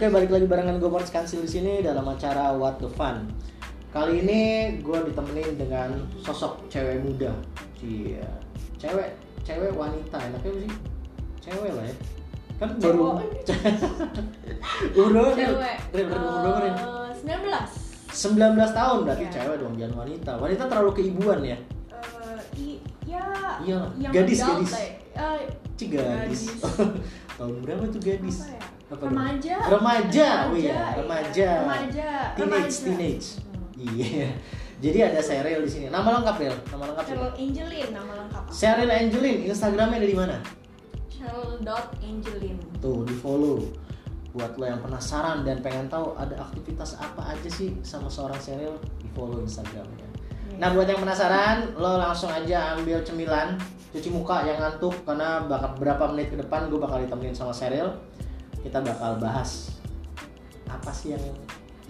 Oke, balik lagi barengan gue Boris Kansil di sini dalam acara What the Fun. Kali ini gue ditemenin dengan sosok cewek muda, Cia. Cewek, cewek wanita, enaknya sih? Cewek lah ya. Kan baru umur cewek berapa? Eh, 19 19 tahun berarti Iya. cewek dong, jangan wanita. Wanita terlalu keibuan ya. Ya Iya, yang gadis, gadis. lah ya. Eh, Cih gadis. tahun berapa tuh gadis? apa ya? Apa dong? remaja Remaja, oh iya, iya. remaja. remaja Teenage, remaja. teenage. Iya. Jadi ada Cheryl di sini. Nama lengkap ya? Nama lengkap. Cheryl Angelin nama lengkap. Cheryl Angelin, Instagramnya ada di mana? Cheryl Angelin Tuh, di follow. Buat lo yang penasaran dan pengen tahu ada aktivitas apa aja sih sama seorang Cheryl, di follow Instagramnya. Nah, buat yang penasaran, lo langsung aja ambil cemilan, cuci muka yang ngantuk karena bakal berapa menit ke depan gue bakal ditemenin sama Cheryl. Kita bakal bahas apa sih yang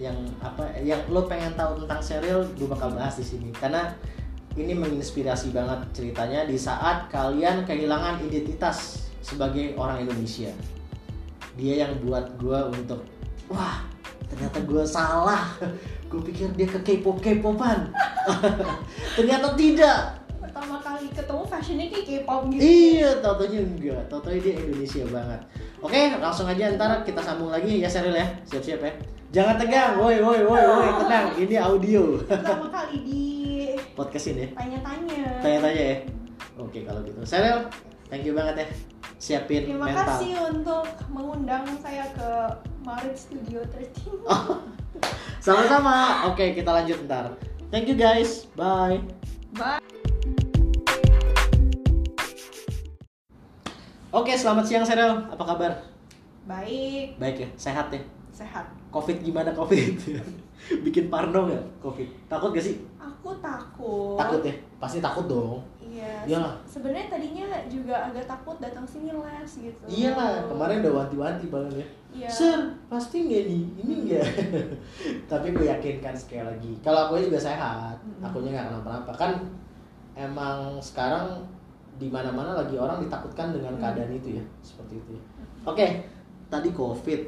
yang apa yang lo pengen tahu tentang Cheryl, gue bakal bahas di sini karena ini menginspirasi banget ceritanya di saat kalian kehilangan identitas sebagai orang Indonesia. Dia yang buat gue untuk wah ternyata gue salah. Gue pikir dia ke K-pop-K-popan. ternyata tidak. Fashionnya kayak K-pop gitu Iya, tautonya enggak. Tautonya dia Indonesia banget. Oke, langsung aja ntar kita sambung lagi ya Cheryl ya. Siap-siap ya. Jangan tegang, woi woi woi woi, tenang. Ini audio. pertama kali di Podcast ini. tanya-tanya Tanya-tanya ya. Oke, kalau gitu. Cheryl, thank you banget ya. Siapin terima mental. kasih untuk mengundang saya ke Marit Studio 13 Oh. Sama-sama. Oke, kita lanjut ntar. Thank you guys. Bye. bye Oke, selamat siang Cheryl. Apa kabar? baik Baik ya, sehat ya. sehat Covid gimana Covid? Bikin parno nggak Covid? Takut gak sih? aku takut Takut ya? Pasti takut dong. iya Iyalah. se- sebenarnya tadinya juga agak takut datang sini les gitu Iyalah, kemarin udah wanti-wanti banget ya. iya Sir, pasti nggak nih? Ini nggak? Tapi gue yakinkan sekali lagi. Kalau aku juga sehat, Mm-mm. akunya nggak kenapa-napa. Kan emang sekarang di mana-mana lagi orang ditakutkan dengan Mm. keadaan itu ya, seperti itu. ya. Oke, tadi COVID.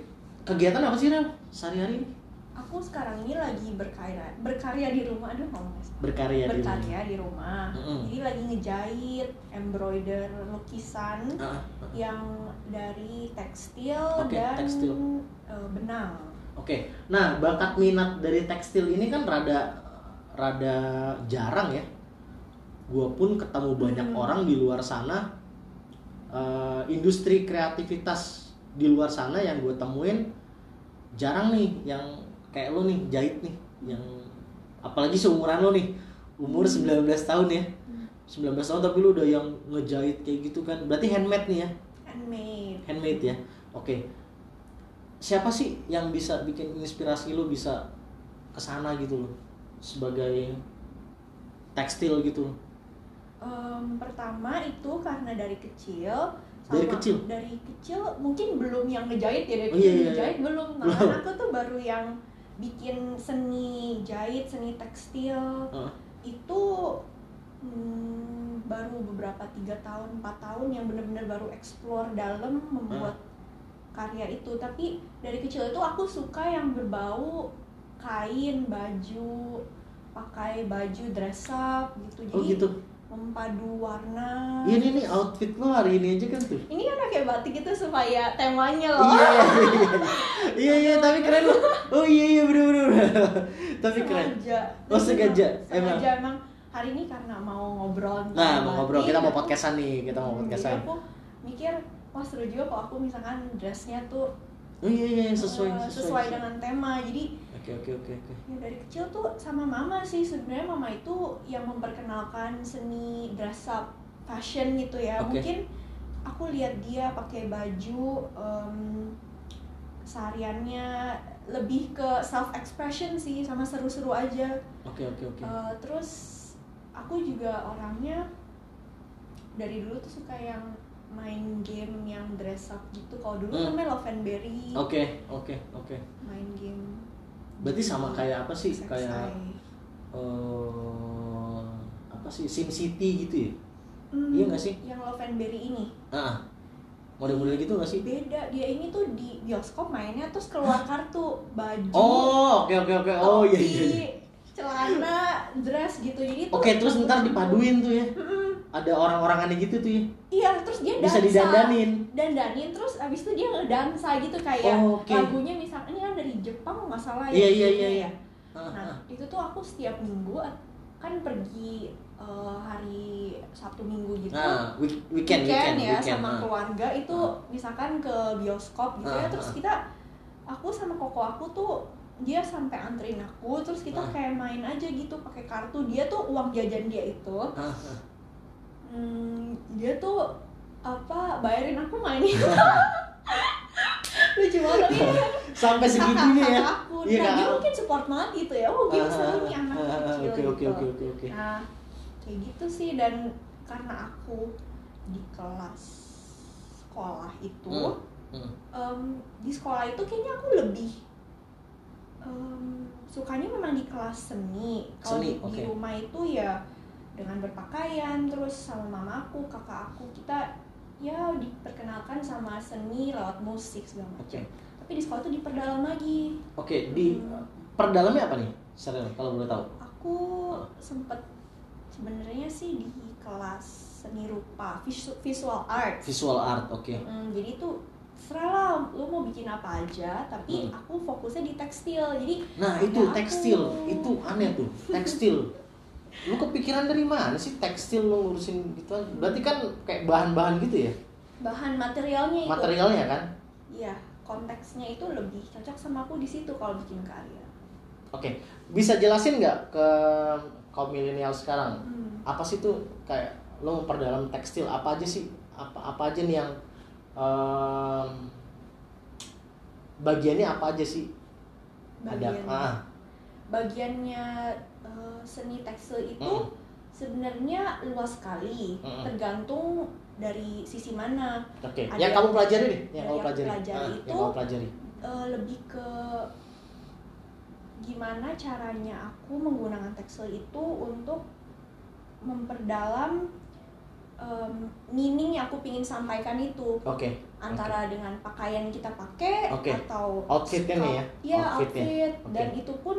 Kegiatan apa sih Rel? Sehari-hari ini? aku sekarang ini lagi berkarya berkarya di rumah aduh ngomong nggak salah. Berkarya di berkarya di rumah jadi lagi ngejahit embroider lukisan Ah, ah. yang dari tekstil Oke, dan tekstil. eh, benang Oke, nah bakat minat dari tekstil ini kan rada rada jarang ya. Gua pun ketemu banyak Hmm. orang di luar sana, eh, industri kreativitas di luar sana yang gue temuin jarang nih yang kayak lo nih jahit nih, yang apalagi seumuran lo nih, umur 19 tahun ya. 19 tahun tapi lu udah yang ngejahit kayak gitu kan. Berarti handmade nih ya? Handmade. Handmade ya? Oke. Siapa sih yang bisa bikin inspirasi lu bisa ke sana gitu loh sebagai tekstil gitu loh Em, pertama itu karena dari kecil Dari kecil? dari kecil mungkin belum yang ngejahit ya dari Oh, kecil iya, iya, ngejahit belum. Nah, kan aku tuh baru yang bikin seni jahit seni tekstil. Heeh. itu hmm, baru beberapa tiga tahun empat tahun yang benar-benar baru explore dalam membuat karya itu. Tapi dari kecil itu aku suka yang berbau kain baju pakai baju dress up gitu. Jadi oh gitu mempadu warna. Ini nih outfit lo hari ini aja kan tuh? Ini kan pakai batik itu supaya temanya loh. Iya iya iya iya iya tapi keren loh. Oh iya iya bener bener tapi keren. Sengaja. Oh, sengaja, sengaja emang? hari ini karena mau ngobrol Nah, mau ngobrol. Kita mau podcastan nih, kita mau Hmm, podcastan. Jadi aku mikir, wah seru juga kalau aku misalkan dressnya tuh Oh iya iya sesuai eh, sesuai dengan tema. Jadi Oke oke oke oke. ya dari kecil tuh sama mama sih sebenarnya mama itu yang memperkenalkan seni dress up fashion gitu ya. Oke. Mungkin aku lihat dia pakai baju em, sehariannya lebih ke self expression sih sama seru-seru aja. Oke oke oke. Eh, terus aku juga orangnya dari dulu tuh suka yang main game yang dress up gitu. Kalau dulu Hmm. namanya Love and Berry, Oke oke oke. main game. Berarti sama kayak apa sih? XXI. Kayak eh apa sih Sim City gitu ya? Hmm, Iya nggak sih? Yang Love and Berry ini. Ah, model-model gitu nggak sih? Beda, dia ini tuh di bioskop mainnya terus keluar kartu baju, Oh oke oke oke. Oh iya iya. iya. celana, dress gitu. Jadi Oke terus ntar dipaduin tuh ya. Ada orang-orangannya gitu tuh ya. Iya, terus dia Bisa dansa. didandanin. Dandanin terus abis itu dia ngedansa gitu kayak Oh, oke. lagunya misalnya ini kan dari Jepang nggak salah ya. Iya, iya, iya, ya. Ah, Nah, ah. itu tuh aku setiap minggu kan pergi eh, hari Sabtu Minggu gitu. Nah, week- weekend, weekend, ya weekend, sama ah. keluarga itu misalkan ke bioskop gitu Ah, ya terus ah. kita aku sama koko aku tuh dia sampai anterin aku terus kita Ah. kayak main aja gitu pakai kartu dia tuh uang jajan dia itu Ah, ah. Hmm, dia tuh apa bayarin aku main itu lucu banget tapi Sampai segitunya ya. aku Iya, nah dia mungkin support banget gitu ya oh Ah, seru nih ah, anak ah, kecil Oke gitu oke oke oke oke. nah kayak gitu sih dan karena aku di kelas sekolah itu Hmm, hmm. em, di sekolah itu kayaknya aku lebih em, sukanya memang di kelas seni kalau di, di oke. rumah itu ya dengan berpakaian terus sama mamaku kakak aku kita ya diperkenalkan sama seni lewat musik segala macam tapi di sekolah itu diperdalam lagi Oke, di Hmm. perdalamnya apa nih? Serius, kalau boleh tahu. aku sempet sebenarnya sih di kelas seni rupa visu- visual art Visual art, oke. Mm, jadi itu serah lu mau bikin apa aja tapi Hmm. aku fokusnya di tekstil jadi Nah, itu tekstil, aku. itu aneh tuh, tekstil. Lu kepikiran dari mana sih tekstil lu ngurusin gitu? Berarti kan kayak bahan-bahan gitu ya? bahan materialnya itu Materialnya kan? iya konteksnya itu lebih cocok sama aku di situ kalau bikin karya Oke, bisa jelasin nggak ke kaum milenial sekarang? Hmm. Apa sih tuh kayak lo memperdalam tekstil apa aja sih? Apa apa aja nih yang em, bagiannya apa aja sih? bagian Ada ah, bagiannya seni tekstil itu Hmm. sebenarnya luas sekali Hmm. tergantung dari sisi mana oke. Ada Yang kamu pelajari deh, yang yang kamu pelajari. pelajari Ah, itu- yang kamu pelajari. Eh, lebih ke gimana caranya aku menggunakan tekstil itu untuk memperdalam em, meaning yang aku ingin sampaikan itu Oke. antara dengan pakaian kita pakai Oke. atau Outfitnya nih ya? Iya, Outfitnya. outfit Oke. dan itu pun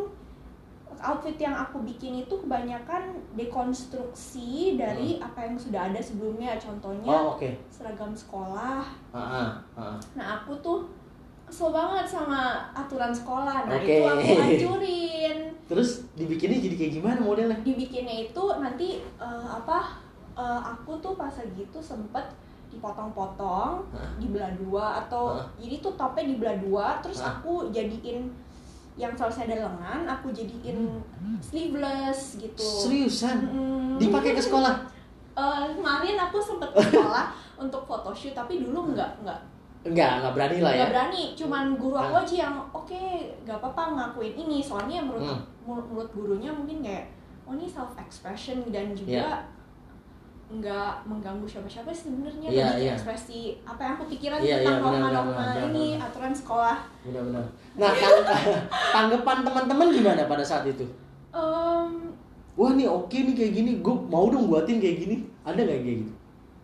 outfit yang aku bikin itu kebanyakan dekonstruksi dari apa yang sudah ada sebelumnya contohnya Hmm. Oh, oke. seragam sekolah Ah, ah, ah. Nah aku tuh kesel banget sama aturan sekolah. Nah Oke. itu aku hancurin. Terus dibikinnya jadi kayak gimana modelnya? Dibikinnya itu nanti eh, apa? eh, aku tuh pas lagi itu sempet dipotong-potong, Hah? dibelah dua atau Hah? jadi tuh topnya dibelah dua, terus Hah? aku jadiin yang seharusnya ada lengan, aku jadiin sleeveless gitu. Seriusan? Mm-mm. Dipakai ke sekolah? Eh, kemarin aku sempet ke sekolah untuk photoshoot, tapi dulu nggak nggak Enggak, enggak berani lah ya. nggak berani cuman guru aku Ah. aja yang oke gak apa-apa ngakuin ini soalnya menurut Hmm. menurut, gurunya mungkin kayak oh ini self expression dan juga nggak mengganggu siapa-siapa sih sebenarnya Iya, lebih iya. ekspresi apa yang aku pikiran iya, tentang benar, norma-norma benar, benar, ini aturan sekolah Benar-benar. Nah, tang- tanggapan teman-teman gimana pada saat itu? Em, Wah nih oke nih kayak gini, gue mau dong buatin kayak gini. Ada nggak kayak gitu?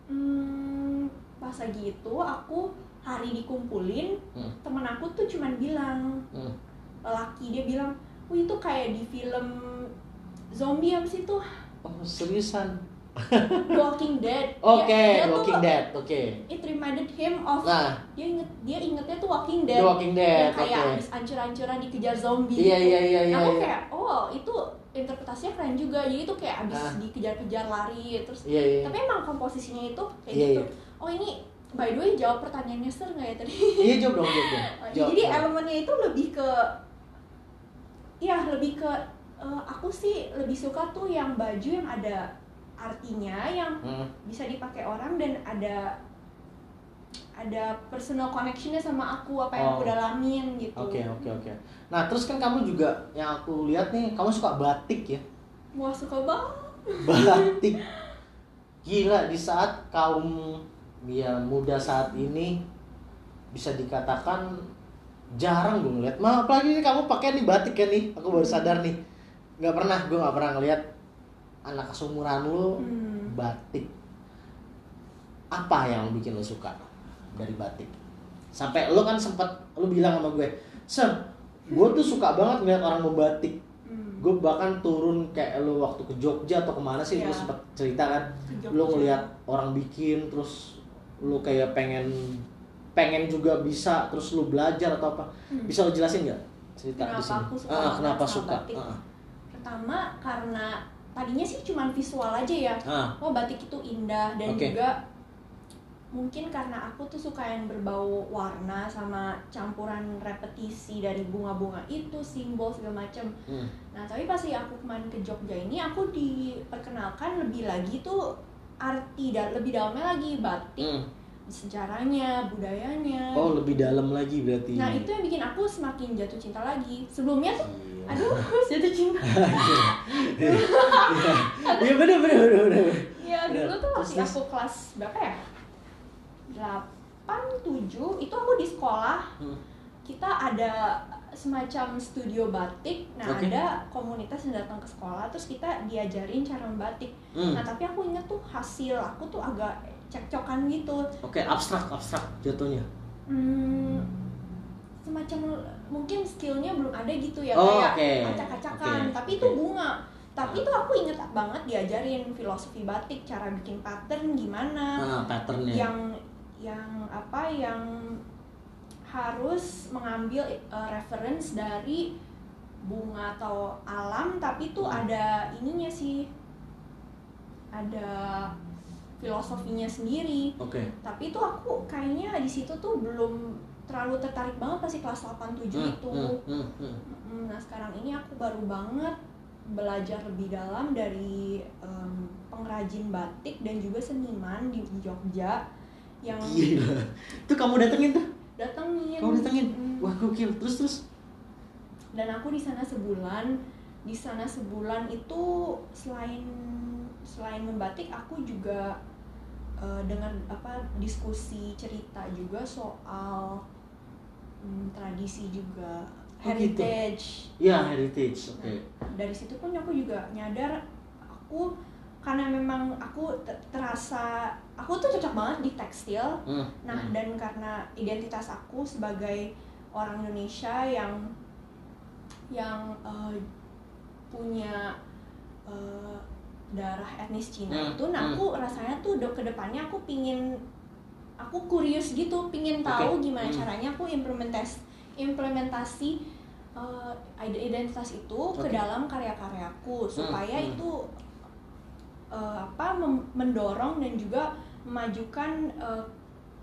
hmm, pas lagi itu aku hari dikumpulin Hmm. temen aku tuh cuman bilang Hmm. laki dia bilang wih itu kayak di film zombie sih tuh Oh seriusan? The Walking Dead. Oke, Dia- dia tuh- Walking Dead. Oke. It reminded him of Nah, dia inget dia ingetnya tuh Walking The Dead. Walking Dead. yang kayak Oke. habis ancur-ancuran dikejar zombie. Iya gitu. iya iya iya. aku iya. kayak oh itu interpretasinya keren juga jadi itu kayak abis Ah. dikejar-kejar lari terus Iya iya. tapi emang komposisinya itu kayak Iya, gitu oh ini by the way jawab pertanyaannya Ser nggak ya tadi Iya jawab dong jawab dong. Jawab jadi dong. elemennya itu lebih ke ya lebih ke eh, aku sih lebih suka tuh yang baju yang ada artinya yang Hmm. bisa dipakai orang dan ada ada personal connectionnya sama aku apa yang Oh. aku dalamin gitu Oke oke oke. Nah terus kan kamu juga yang aku lihat nih kamu suka batik ya. wah suka banget Batik. Gila di saat kaum ya muda saat ini bisa dikatakan jarang gue ngeliat. Mah apalagi ini kamu pakai nih batik ya nih. Aku baru sadar nih. Nggak pernah gue nggak pernah ngeliat anak kesumuran lu Hmm. batik. Apa yang bikin lu suka dari batik? Sampai lu kan sempet lu bilang sama gue, Sam, gue tuh suka banget ngeliat orang membatik. Hmm. Gue bahkan turun kayak lu waktu ke Jogja atau ke mana sih, lu Iya. sempet cerita kan, lu ngeliat orang bikin, terus lu kayak pengen pengen juga bisa, terus lu belajar atau apa? Hmm. Bisa lu jelasin nggak cerita Kenapa di sini? aku suka Ah, banget kenapa suka? batik? Ah, Pertama karena tadinya sih cuman visual aja ya. ah. Oh batik itu indah dan Oke. juga mungkin karena aku tuh suka yang berbau warna sama campuran repetisi dari bunga-bunga itu simbol segala macam. Hmm. Nah tapi pas ya aku kemarin ke Jogja ini aku diperkenalkan lebih lagi tuh arti dan lebih dalamnya lagi batik Hmm. Sejarahnya budayanya. Oh lebih dalam lagi berarti. Nah itu yang bikin aku semakin jatuh cinta lagi. Sebelumnya tuh Gila. aduh jatuh cinta. Iya bener bener bener bener. Ya dulu tuh terus. aku kelas berapa ya? 8, 7 itu aku di sekolah Hmm. kita ada semacam studio batik. Nah, Oke. ada komunitas yang datang ke sekolah terus kita diajarin cara membatik. Hmm. Nah, tapi aku inget tuh hasil aku tuh agak cekcokan gitu. Oke abstrak abstrak jatuhnya. Hmm, semacam mungkin skillnya belum ada gitu ya Oh, kayak oke. acak-acakan Oke, tapi itu bunga tapi itu aku inget banget diajarin filosofi batik cara bikin pattern gimana Nah patternnya. yang yang apa yang harus mengambil uh, reference dari bunga atau alam tapi itu Hmm. ada ininya sih ada filosofinya sendiri Oke. tapi itu aku kayaknya di situ tuh belum terlalu tertarik banget pasti kelas 8 7 Hmm, itu. hmm, hmm, hmm. Mm, Nah, sekarang ini aku baru banget belajar lebih dalam dari em, pengrajin batik dan juga seniman di Jogja yang Gila. Itu kamu datengin tuh? datengin. Kamu datengin? Mm. Wah gokil. Terus terus. Dan aku di sana sebulan. Di sana sebulan itu selain selain membatik aku juga eh, dengan apa diskusi cerita juga soal mm, tradisi juga Oh, gitu. heritage. Ya heritage. Oke. dari situ pun aku juga nyadar aku karena memang aku te- terasa aku tuh cocok banget di tekstil Hmm, nah hmm. dan karena identitas aku sebagai orang Indonesia yang yang eh, punya eh, darah etnis Cina Hmm, itu nah hmm. aku rasanya tuh do- ke depannya aku pingin aku kurius gitu pingin tahu Oke, gimana hmm. caranya aku implementasi implementasi eh, ide- identitas itu ke Oke. dalam karya-karyaku supaya hmm. itu eh, apa mendorong dan juga memajukan eh,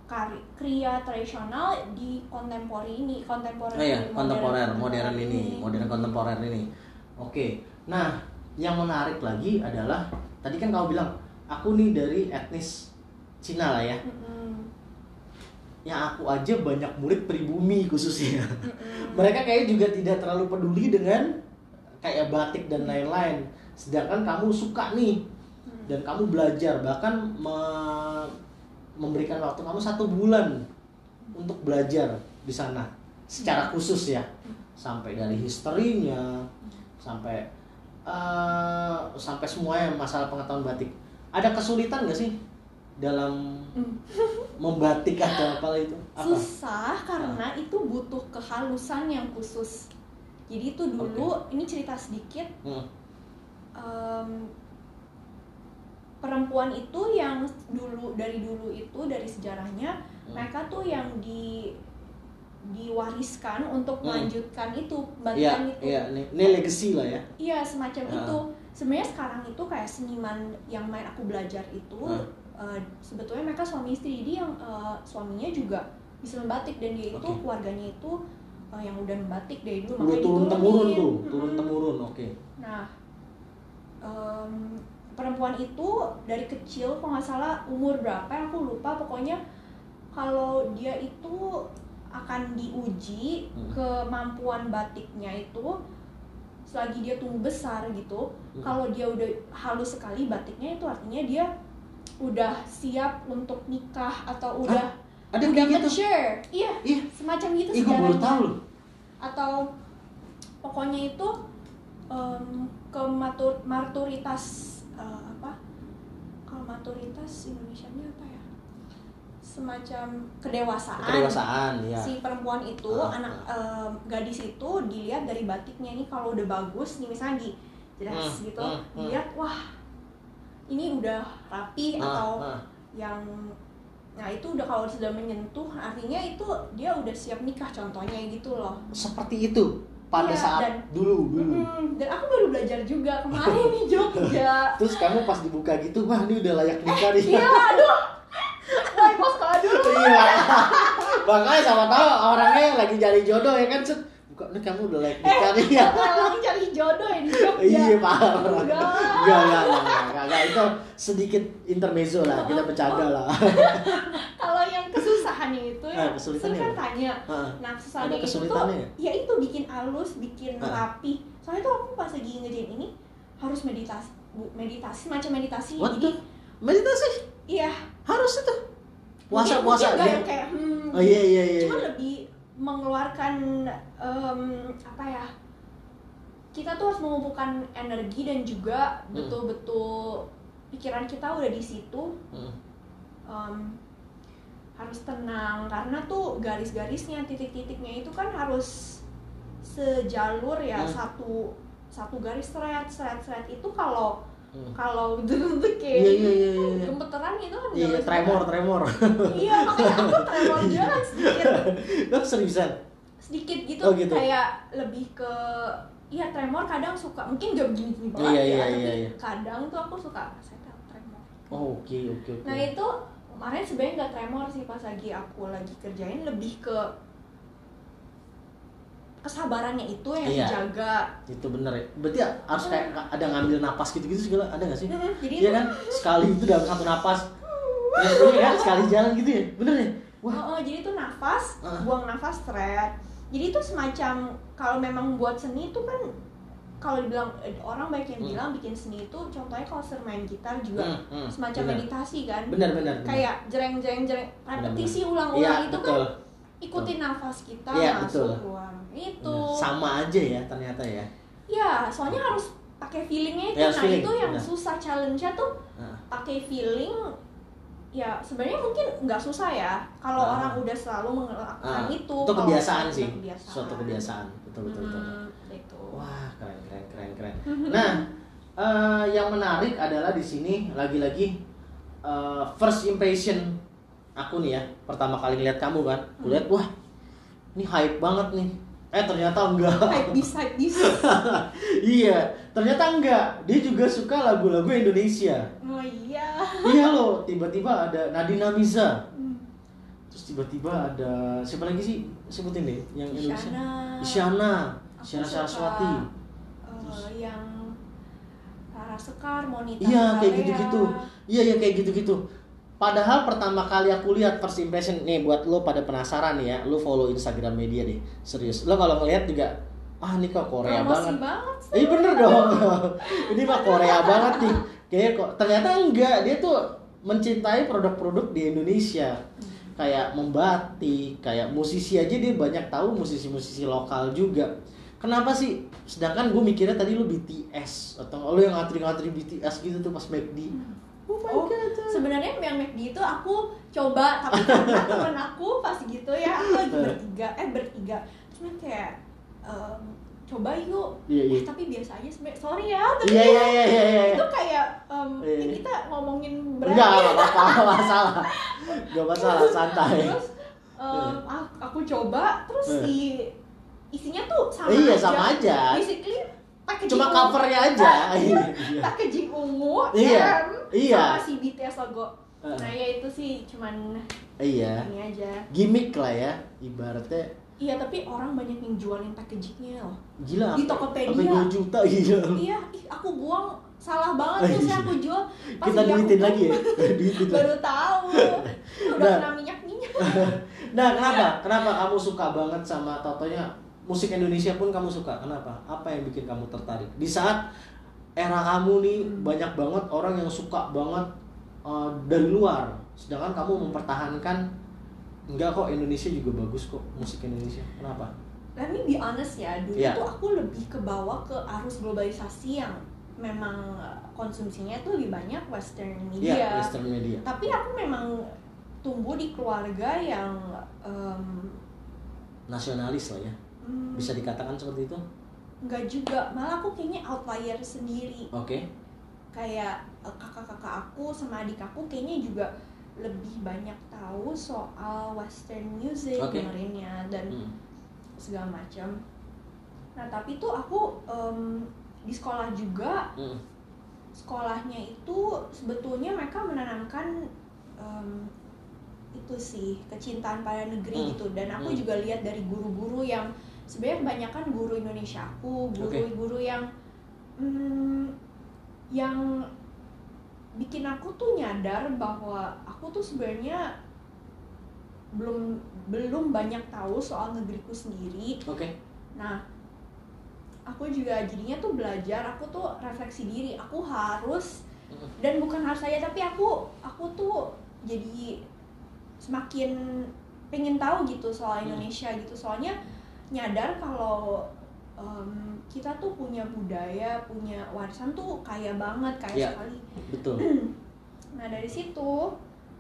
kari- kriya tradisional di kontemporer ini kontemporer Oh iya, modern- kontemporer, modern modern ini, modern kontemporer ini. Oke. Nah, yang menarik lagi adalah tadi kan kamu bilang aku nih dari etnis Cina lah ya. Mm-mm, Yang aku aja banyak murid pribumi khususnya. mm-mm. Mereka kayak juga tidak terlalu peduli dengan kayak batik dan lain-lain. Sedangkan kamu suka nih Hmm. dan kamu belajar bahkan me- memberikan waktu kamu satu bulan untuk belajar di sana secara khusus ya sampai dari historinya sampai eh, sampai semuanya masalah pengetahuan batik. Ada kesulitan nggak sih dalam Hmm. membatik atau apa itu? Apa? Susah karena itu butuh kehalusan yang khusus. Jadi itu dulu ini cerita sedikit. Hmm, em, perempuan itu yang dulu dari dulu itu dari sejarahnya Hmm. mereka tuh yang di diwariskan untuk Hmm. melanjutkan itu Iya, bantuan itu iya, ini, legacy lah ya. Iya semacam Ah. itu. Sebenarnya sekarang itu kayak seniman yang main aku belajar itu Ah. eh, sebetulnya mereka suami istri jadi yang eh, suaminya juga bisa membatik dan dia itu Oke. keluarganya itu eh, yang udah membatik dari dulu makanya turun temurun tuh, turun temurun. Oke. Nah em, perempuan itu dari kecil kalau nggak salah umur berapa ya, aku lupa pokoknya kalau dia itu akan diuji Hmm. kemampuan batiknya itu selagi dia tumbuh besar gitu Hmm. kalau dia udah halus sekali batiknya itu artinya dia udah siap untuk nikah atau udah Ada udah gitu. mature iya Ih, semacam gitu ih baru sejarahnya tahu loh. atau pokoknya itu em, kematur maturitas eh, apa kalau maturitas Indonesia-nya apa ya semacam kedewasaan, Kedewasaan, ya. si perempuan itu Ah, anak em, gadis itu dilihat dari batiknya ini kalau udah bagus nih misalnya di dress Hmm, gitu hmm. dilihat wah ini udah rapi Ah, atau ah. yang nah itu udah kalau sudah menyentuh artinya itu dia udah siap nikah contohnya gitu loh Seperti itu pada Iya, saat dan- dulu dulu. Mm, dan aku baru belajar juga kemarin di Jogja Terus kamu pas dibuka gitu, wah ini udah layak nikah nih. iya aduh Boy pos dulu Iya. Makanya sama tahu orangnya lagi cari jodoh ya kan, Set. Buka nih kamu udah layak nikah nih ya. Orang cari jodoh ya di Jogja Iya paham. Enggak. Enggak, enggak, enggak, enggak. Itu sedikit intermezzo lah, kita bercanda lah. kalau yang kesusahannya itu ya Ah, kesulitannya kan tanya nah Ada kesusahannya itu tuh kesulitannya ya? ya itu bikin halus bikin Ah. rapi soalnya tuh aku pas lagi ngerjain ini harus meditasi bu- meditasi macam meditasi What jadi? Meditasi iya itu. Puasa mungkin- puasa mungkin yang kayak hmm, Oh iya iya iya. cuma lebih mengeluarkan em, apa ya kita tuh harus mengumpulkan energi dan juga Hmm. betul-betul pikiran kita udah di situ Hmm. em, harus tenang karena tuh garis-garisnya titik-titiknya itu kan harus sejalur ya Hmm. satu satu garis thread thread thread itu kalau Hmm. kalau betul-betul kayak Iya iya iya iya. gemeteran itu kan Iya, bisa. tremor, tremor. iya makanya aku tremor juga kan sedikit Lo seriusan? sedikit gitu, Oh, gitu. kayak lebih ke Iya tremor kadang suka mungkin gak begini-begini banget Iya, ya iya, tapi iya, iya. kadang tuh aku suka saya tremor Oh, oke oke oke. nah itu kemarin sebenarnya nggak tremor sih pas lagi aku lagi kerjain lebih ke kesabarannya itu yang Iya. dijaga itu bener ya. Berarti harus kayak ada ngambil napas gitu-gitu segala ada nggak sih? Mm, jadi Iya kan? Sekali itu dalam satu napas. Ini kan sekali jalan gitu ya. Bener ya? Wah. Oh, oh, jadi itu nafas, Ah. buang nafas thread. Jadi itu semacam kalau memang buat seni itu kan kalau dibilang eh, orang banyak yang Hmm. bilang bikin seni itu contohnya kalau sering main gitar juga Hmm, hmm, semacam bener. meditasi kan. Bener bener. bener. Kayak jreng jreng jreng repetisi ulang-ulang Iya, itu betul. kan ikutin nafas kita Iya, masuk betul. keluar. Itu. Bener. Sama aja ya ternyata ya. Iya, soalnya harus pakai feelingnya itu. Iya, harus nah, feeling, itu yang susah challenge-nya tuh Nah, pakai feeling ya sebenarnya mungkin nggak susah ya kalau Ah. orang udah selalu melakukan Ah, itu itu kebiasaan sih. kebiasaan. Suatu kebiasaan. Betul betul betul. Hmm, itu Wah, keren keren keren keren. Nah, eh, yang menarik adalah di sini lagi-lagi eh, first impression aku nih ya. Pertama kali ngeliat kamu kan, aku lihat wah, ini hype banget nih. Eh ternyata enggak. hype this hype this iya, ternyata enggak. Dia juga suka lagu-lagu Indonesia. oh iya iya loh, tiba-tiba ada Nadina Miza. Hmm. Terus tiba-tiba ada siapa lagi sih? Sebutin deh yang Indonesia. Isyana Isyana, Saraswati. eh, yang Rara Sekar Monita Iya kayak gitu-gitu. Iya iya kayak gitu-gitu. Padahal pertama kali aku lihat first impression nih buat lo pada penasaran nih ya, lo follow Instagram media deh. Serius. Lo kalau ngeliat juga ah ini kok Korea Promosi banget. banget sih. Iya bener dong. ini mah Korea banget nih. Kayak kok ternyata enggak, dia tuh mencintai produk-produk di Indonesia. Kayak membatik, kayak musisi aja dia banyak tahu musisi-musisi lokal juga. Kenapa sih? Sedangkan gue mikirnya tadi lu BTS atau lu yang ngantri-ngantri BTS gitu tuh pas McD. Oh my Oh, god. sebenarnya yang McD itu aku coba tapi karena temen aku pas gitu ya aku lagi bertiga eh bertiga cuma kayak em, coba yuk Iya, iya. Eh, tapi biasa aja sebenarnya sorry ya tapi Iya iya iya iya. iya. itu kayak Iya, ini iya. kita ngomongin ya. enggak apa-apa, enggak masalah. Enggak masalah, santai. terus a- aku coba terus Iya. di isinya tuh sama Iya, aja sama aja. basically packaging Cuma covernya aja. Iya. iya. packaging ungu Iya, iya. sama si BTS logo Heeh. nah ya itu sih cuman Iya. ini aja Gimik lah ya, ibaratnya iya tapi orang banyak yang jualin packagingnya loh gila. Di Tokopedia. Sampai 2 juta iya. iya ih, aku buang salah banget terus aku jual pas Kita aku duitin lagi ya. Duitin baru tahu udah Nah. kena minyak minyak Nah, kenapa? Kenapa kamu suka banget sama totonya musik Indonesia pun kamu suka? Kenapa? Apa yang bikin kamu tertarik? Di saat era kamu nih Hmm. banyak banget orang yang suka banget uh, dari luar, sedangkan kamu mempertahankan enggak kok Indonesia juga bagus kok musik Indonesia. Kenapa? Let me be honest ya, dulu Iya. tuh aku lebih ke bawah ke arus globalisasi yang memang uh, konsumsinya tuh lebih banyak western media. Iya, Western media. Tapi aku memang tumbuh di keluarga yang em, Nasionalis lah ya. Hmm, Bisa dikatakan seperti itu? nggak juga, malah aku kayaknya outlier sendiri. Oke. Kayak uh, kakak-kakak aku sama adik aku kayaknya juga lebih banyak tahu soal western music Oke. dengerinnya dan Hmm. segala macam. Nah tapi tuh aku em, di sekolah juga Hmm. sekolahnya itu sebetulnya mereka menanamkan em, itu sih kecintaan pada negeri Hmm. gitu dan aku Hmm. juga lihat dari guru-guru yang sebenarnya kebanyakan guru Indonesia aku guru-guru yang mm, yang bikin aku tuh nyadar bahwa aku tuh sebenarnya belum belum banyak tahu soal negeriku sendiri Oke. Nah, aku juga jadinya tuh belajar, aku tuh refleksi diri, aku harus Hmm. dan bukan harus saya tapi aku aku tuh jadi semakin pengen tahu gitu soal Hmm. Indonesia gitu soalnya nyadar kalau em, kita tuh punya budaya punya warisan tuh kaya banget kaya Iya. sekali Betul. Nah dari situ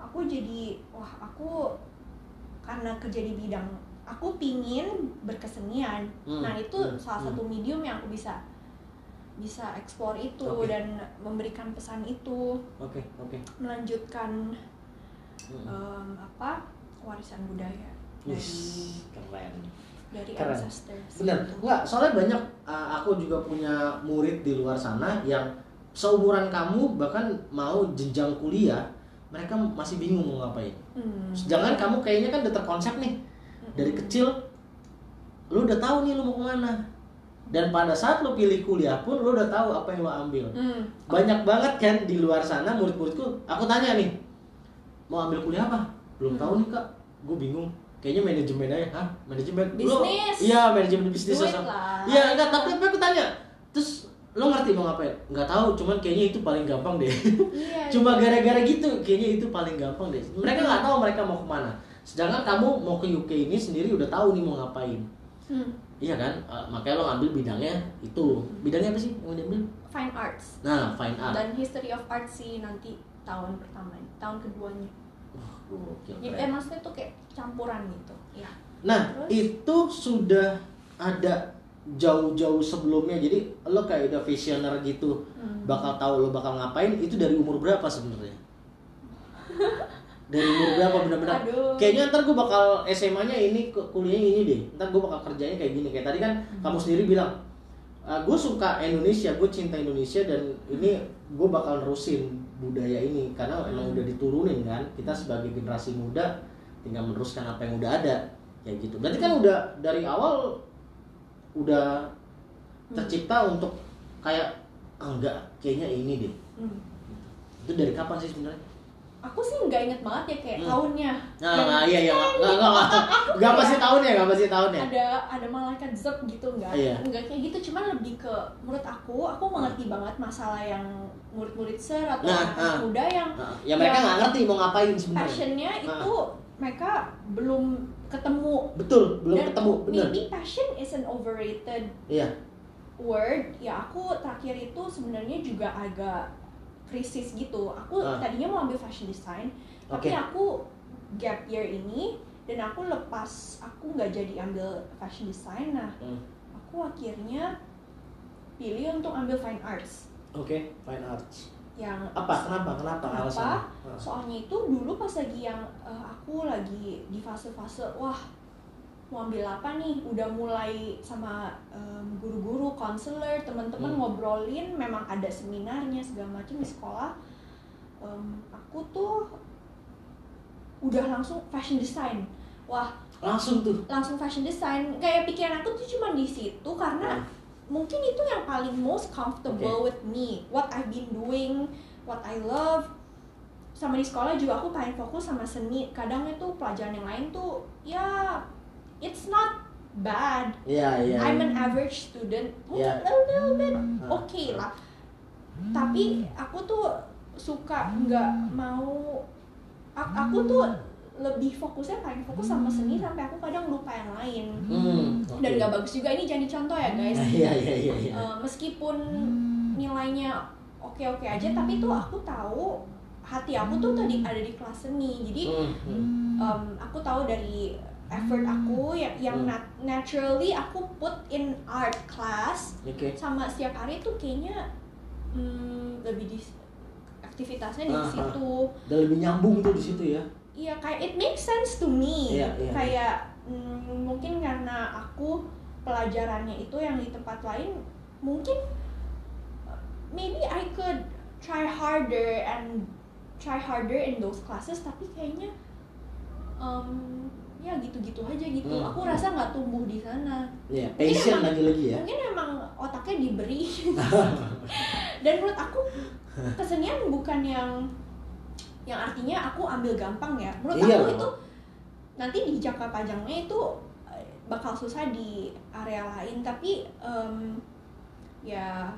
aku jadi wah aku karena kerja di bidang aku pingin berkesenian. Hmm, Nah itu hmm, salah hmm. satu medium yang aku bisa bisa eksplor itu Oke. dan memberikan pesan itu Oke, oke. melanjutkan Hmm. em, apa warisan budaya dari keren. Dari Keren. ancestors. Bener, gitu. enggak, soalnya banyak uh, aku juga punya murid di luar sana yang seumuran kamu bahkan mau jenjang kuliah, mereka masih bingung mau ngapain. Hmm. Sedangkan kamu kayaknya kan udah terkonsep nih dari Mm-mm. kecil, lu udah tahu nih lu mau ke mana. Dan pada saat lu pilih kuliah pun lu udah tahu apa yang lu ambil. Hmm. Banyak banget kan di luar sana murid-muridku, aku tanya nih, mau ambil kuliah apa? Belum Hmm. tahu nih kak, gue bingung. Kayaknya manajemen aja, hah? Manajemen? Bisnis. Iya, manajemen bisnis. Duit lah. Iya, enggak, tapi aku tanya. Terus lo ngerti mau ngapain? Enggak tahu, cuman kayaknya itu paling gampang deh. Iya, Cuma gara-gara gitu, kayaknya itu paling gampang deh. Mereka nggak tahu mereka mau ke mana. Sedangkan kamu mau ke UK ini sendiri udah tahu nih mau ngapain. Hmm. Iya kan? Eh, makanya lo ngambil bidangnya itu. Bidangnya apa sih yang mau diambil? Fine arts. Nah, fine art. dan history of art sih nanti tahun pertama tahun keduanya gokil, ya, eh, maksudnya tuh kayak campuran gitu ya Nah, Terus? itu sudah ada jauh-jauh sebelumnya. Jadi lo kayak udah visioner gitu, Hmm. bakal tahu lo bakal ngapain. Itu dari umur berapa sebenarnya? dari umur berapa benar-benar? Kayaknya ntar gue bakal SMA-nya ini, ku- kuliahnya ini deh. Ntar gue bakal kerjanya kayak gini. Kayak tadi kan Hmm. kamu sendiri bilang, gue suka Indonesia, gue cinta Indonesia dan ini gue bakal nerusin budaya ini karena emang Hmm. udah diturunin kan. Kita sebagai generasi muda tinggal meneruskan apa yang udah ada kayak gitu. Berarti kan udah dari awal udah tercipta untuk kayak ah, enggak kayaknya ini deh. Hmm. Itu dari kapan sih sebenarnya? Aku sih nggak inget banget ya kayak Hmm. tahunnya Nah, Yang nah, iya iya "Stand enggak enggak enggak enggak pasti tahun ya, enggak pasti tahun ya. ada ada malaikat zep gitu nggak Iya. nggak kayak gitu cuman lebih ke menurut aku aku mengerti banget masalah yang murid-murid ser atau Nah, anak ah. muda yang Nah, ya mereka nggak ngerti mau ngapain sebenarnya. passionnya Ah. itu mereka belum ketemu Betul, belum Dan ketemu, benar. maybe passion is an overrated Iya. word ya aku terakhir itu sebenarnya juga agak krisis gitu aku Ah. tadinya mau ambil fashion design tapi Oke. aku gap year ini dan aku lepas aku nggak jadi ambil fashion design nah Hmm. aku akhirnya pilih untuk ambil fine arts Oke, fine arts. yang Apa? Kenapa? Kenapa, Kenapa? alasannya? Ah. soalnya itu dulu pas lagi yang eh, aku lagi di fase-fase wah mau ambil apa nih? Udah mulai sama em, guru-guru konselor teman-teman Hmm. ngobrolin memang ada seminarnya segala macam di sekolah. Em, aku tuh udah langsung fashion design. Wah Langsung tuh. langsung fashion design. Kayak pikiran aku tuh cuma di situ karena mungkin itu yang paling most comfortable with me. What I've been doing what I love. Sama di sekolah juga aku paling fokus sama seni. Kadang itu pelajaran yang lain tuh ya it's not bad. Iya, iya. I'm an average student. Mungkin Yeah. a little bit oke lah. Tapi aku tuh suka nggak mau aku tuh lebih fokusnya paling fokus sama seni sampai aku kadang lupa yang lain. Hmm, oke. dan nggak bagus juga. Ini jadi contoh ya guys. Iya, iya, iya, iya. Eh, meskipun nilainya oke oke aja tapi tuh aku tahu hati aku tuh tadi ada di kelas seni. Jadi um, aku tahu dari effort aku yang yang Hmm. nat- naturally aku put in art class Oke. sama setiap hari tuh kayaknya hmm, lebih di aktivitasnya di ah. situ Dan lebih nyambung tuh di situ ya. iya kayak it makes sense to me Iya, iya. kayak mm, mungkin karena aku pelajarannya itu yang di tempat lain mungkin uh, maybe I could try harder and try harder in those classes tapi kayaknya um, ya gitu-gitu aja gitu Hmm. aku rasa nggak tumbuh di sana Iya, Mungkin passion lagi-lagi ya. mungkin emang otaknya diberi dan menurut aku kesenian bukan yang yang artinya aku ambil gampang ya menurut Iya aku loh. itu nanti di jangka panjangnya itu eh, bakal susah di area lain tapi em, ya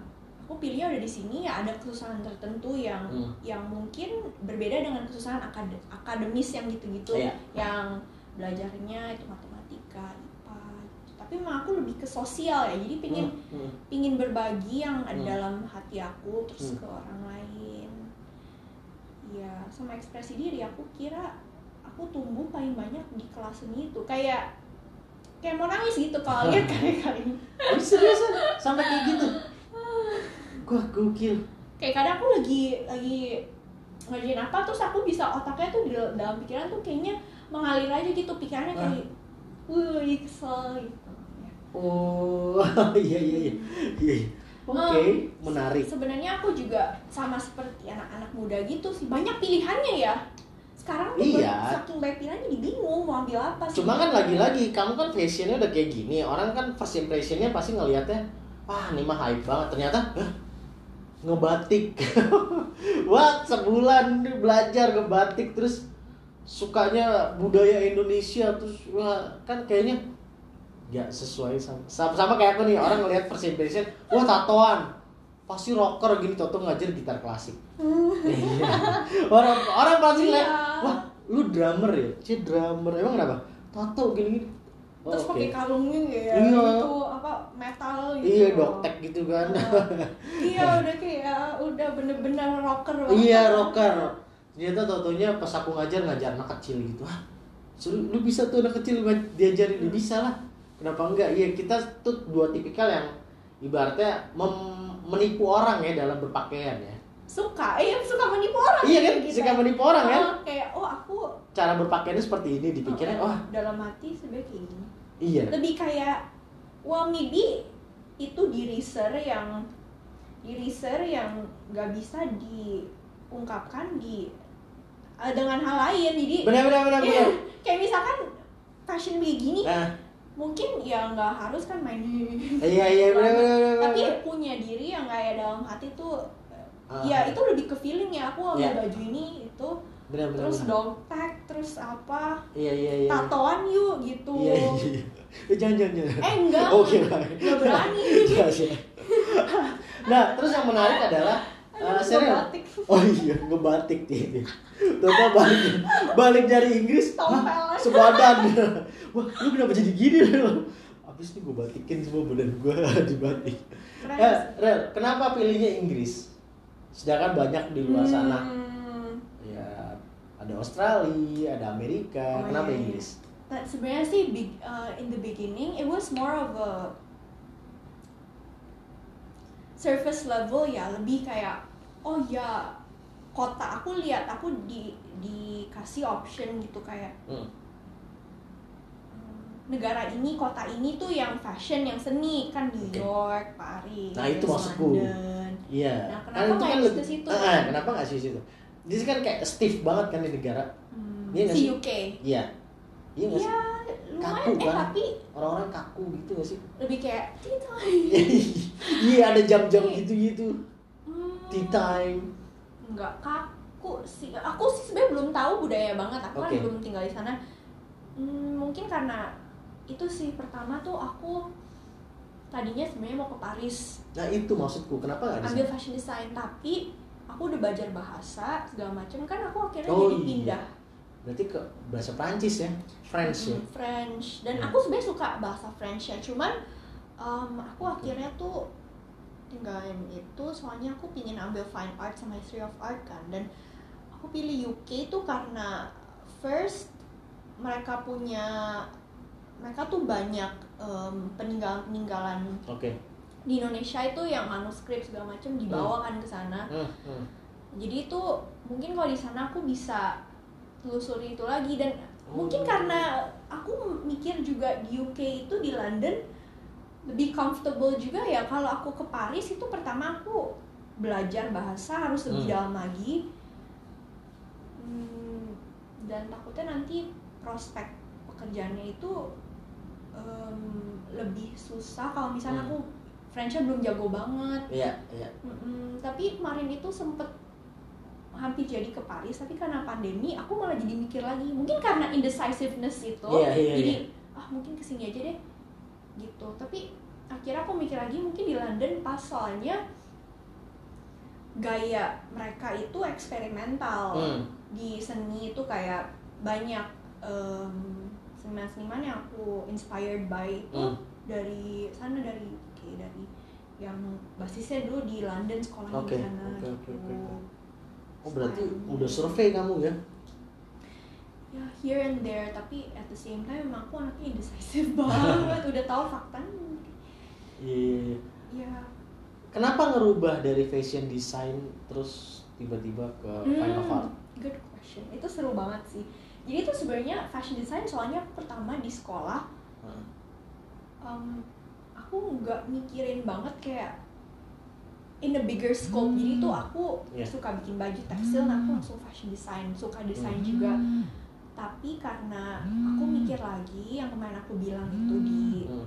aku pilihnya udah di sini ya ada kesusahan tertentu yang Hmm. yang mungkin berbeda dengan kesusahan akad- akademis yang gitu-gitu Iya. yang belajarnya itu matematika IPA gitu. tapi emang aku lebih ke sosial ya jadi pingin Hmm, hmm. pingin berbagi yang ada Hmm. dalam hati aku terus Hmm. ke orang lain ya sama ekspresi diri aku kira aku tumbuh paling banyak di kelas seni itu kayak kayak mau nangis gitu kalau lihat kali-kali Oh, seriusan sampai kayak gitu. Gua gokil. kayak kadang aku lagi lagi ngerjain apa terus aku bisa otaknya tuh di dalam pikiran tuh kayaknya mengalir aja gitu pikirannya Ah. kayak wah kesel gitu. Oh, iya iya iya. Iya. Oke, Hmm. menarik. sebenarnya aku juga sama seperti anak-anak muda gitu sih banyak pilihannya ya sekarang tuh Iya. saking banyak pilihannya jadi bingung mau ambil apa sih Cuma kan lagi-lagi kamu kan fashionnya udah kayak gini, orang kan first impressionnya pasti ngelihatnya, wah ini mah hype banget. Ternyata ngebatik. wah sebulan belajar ngebatik terus sukanya budaya Indonesia terus wah kan kayaknya ya sesuai sama sama, sama kayak aku nih orang ngelihat first impression, wah tatoan pasti rocker gini toto ngajar gitar klasik. Iya. orang orang pasti ngeliat, Iya. wah lu drummer ya, cie drummer emang kenapa? Tato gini gini. Oh, terus oke. pakai kalungnya ya Iya. gitu apa metal gitu Iya doktek gitu kan. Ah, iya udah kayak udah bener-bener rocker banget. iya rocker. Ternyata totonya pas aku ngajar ngajar anak kecil gitu. Hah, seru, lu bisa tuh anak kecil diajarin dia bisa lah. Kenapa enggak? Iya kita tuh dua tipikal yang ibaratnya mem- menipu orang ya dalam berpakaian ya. suka iya suka menipu orang Iya kan, gitu suka menipu orang kan. Ah, kayak oh aku Cara berpakaiannya seperti ini dipikirnya, oh, wah dalam hati kayak gini iya. lebih kayak well maybe itu di research yang di research yang nggak bisa diungkapkan di eh, dengan hal lain jadi Benar benar benar Iya, benar. kayak misalkan fashion kayak gini Nah, mungkin ya nggak harus kan main iya iya benar benar benar. benar. tapi punya diri yang kayak dalam hati tuh Ah, ya itu lebih ke feeling ya aku ambil Iya. baju ini itu benar benar. terus benar. tag terus apa Iya iya iya. tatoan yuk gitu Iya iya. iya. Eh, jangan jangan jangan. eh enggak Oke lah. nggak berani Iya, nah, terus yang menarik adalah uh, serial. batik. Oh iya, ngebatik dia. Total balik balik dari Inggris, sebadan. Wah, lu kenapa jadi gini? Rel? Abis ini gue batikin semua badan gue dibatik. Keren Eh. Rel, kenapa pilihnya Inggris? Sedangkan banyak di luar sana. Hmm. Ya, ada Australia, ada Amerika. Oh, kenapa iya, iya. Inggris? Sebenarnya sih big, uh, in the beginning it was more of a surface level ya lebih kayak oh ya kota aku lihat aku di dikasih option gitu kayak Hmm. hmm, negara ini kota ini tuh yang fashion yang seni kan New Oke. York Paris Nah, itu maksudku. Iya. Nah, Kan kenapa itu nggak kan ke situ? Ah, kenapa nggak sih situ? Di sini kan kayak stiff banget kan di negara. Hmm, Iya si? UK Iya. Iya nggak ya lumayan Kaku, eh kan? tapi Orang-orang kaku gitu nggak sih? lebih kayak Iya ada jam-jam gitu-gitu. Hmm, Tea time. nggak kaku sih aku sih sebenarnya belum tahu budaya banget aku kan Oke. belum tinggal di sana Hmm, mungkin karena itu sih pertama tuh aku tadinya sebenarnya mau ke Paris Nah itu maksudku. Kenapa di ambil fashion design tapi aku udah belajar bahasa segala macam kan aku akhirnya Oh, jadi iya. pindah Berarti ke bahasa Prancis ya? French ya? French dan Hmm. aku sebenarnya suka bahasa French ya cuman um, aku akhirnya tuh tinggalin itu soalnya aku pingin ambil fine art sama history of art kan dan aku pilih UK itu karena first mereka punya mereka tuh banyak um, peninggalan-peninggalan Oke. di Indonesia itu yang manuskrip segala macam dibawa kan ke sana Hmm, hmm. jadi itu mungkin kalau di sana aku bisa telusuri itu lagi dan Oh. mungkin karena aku mikir juga di UK itu di London lebih comfortable juga ya kalau aku ke Paris itu pertama aku belajar bahasa harus lebih Hmm. dalam lagi Hmm, dan takutnya nanti prospek pekerjaannya itu em, lebih susah kalau misalnya Hmm. aku Frenchnya belum jago banget Iya, iya. Mm-mm, tapi kemarin itu sempet hampir jadi ke Paris tapi karena pandemi aku malah jadi mikir lagi mungkin karena indecisiveness itu Iya, iya, jadi iya. ah mungkin ke sini aja deh gitu tapi akhirnya aku mikir lagi mungkin di London pas soalnya gaya mereka itu eksperimental Hmm. di seni itu kayak banyak em, seniman-seniman yang aku inspired by itu Hmm. dari sana dari kayak dari yang basisnya dulu di London sekolahnya Oke, di sana oke, gitu. oke, oke. Oh berarti udah survei kamu ya? Ya here and there tapi at the same time emang aku anaknya indecisive banget udah tahu faktanya Iya. ya Kenapa ngerubah dari fashion design terus tiba-tiba ke fine of art? Hmm, good question itu seru banget sih jadi itu sebenarnya fashion design soalnya aku pertama di sekolah Heeh. um, aku nggak mikirin banget kayak in a bigger scope jadi tuh aku Iya. suka bikin baju tekstil nah aku langsung fashion design suka desain juga tapi karena aku mikir lagi yang kemarin aku bilang itu di Hmm.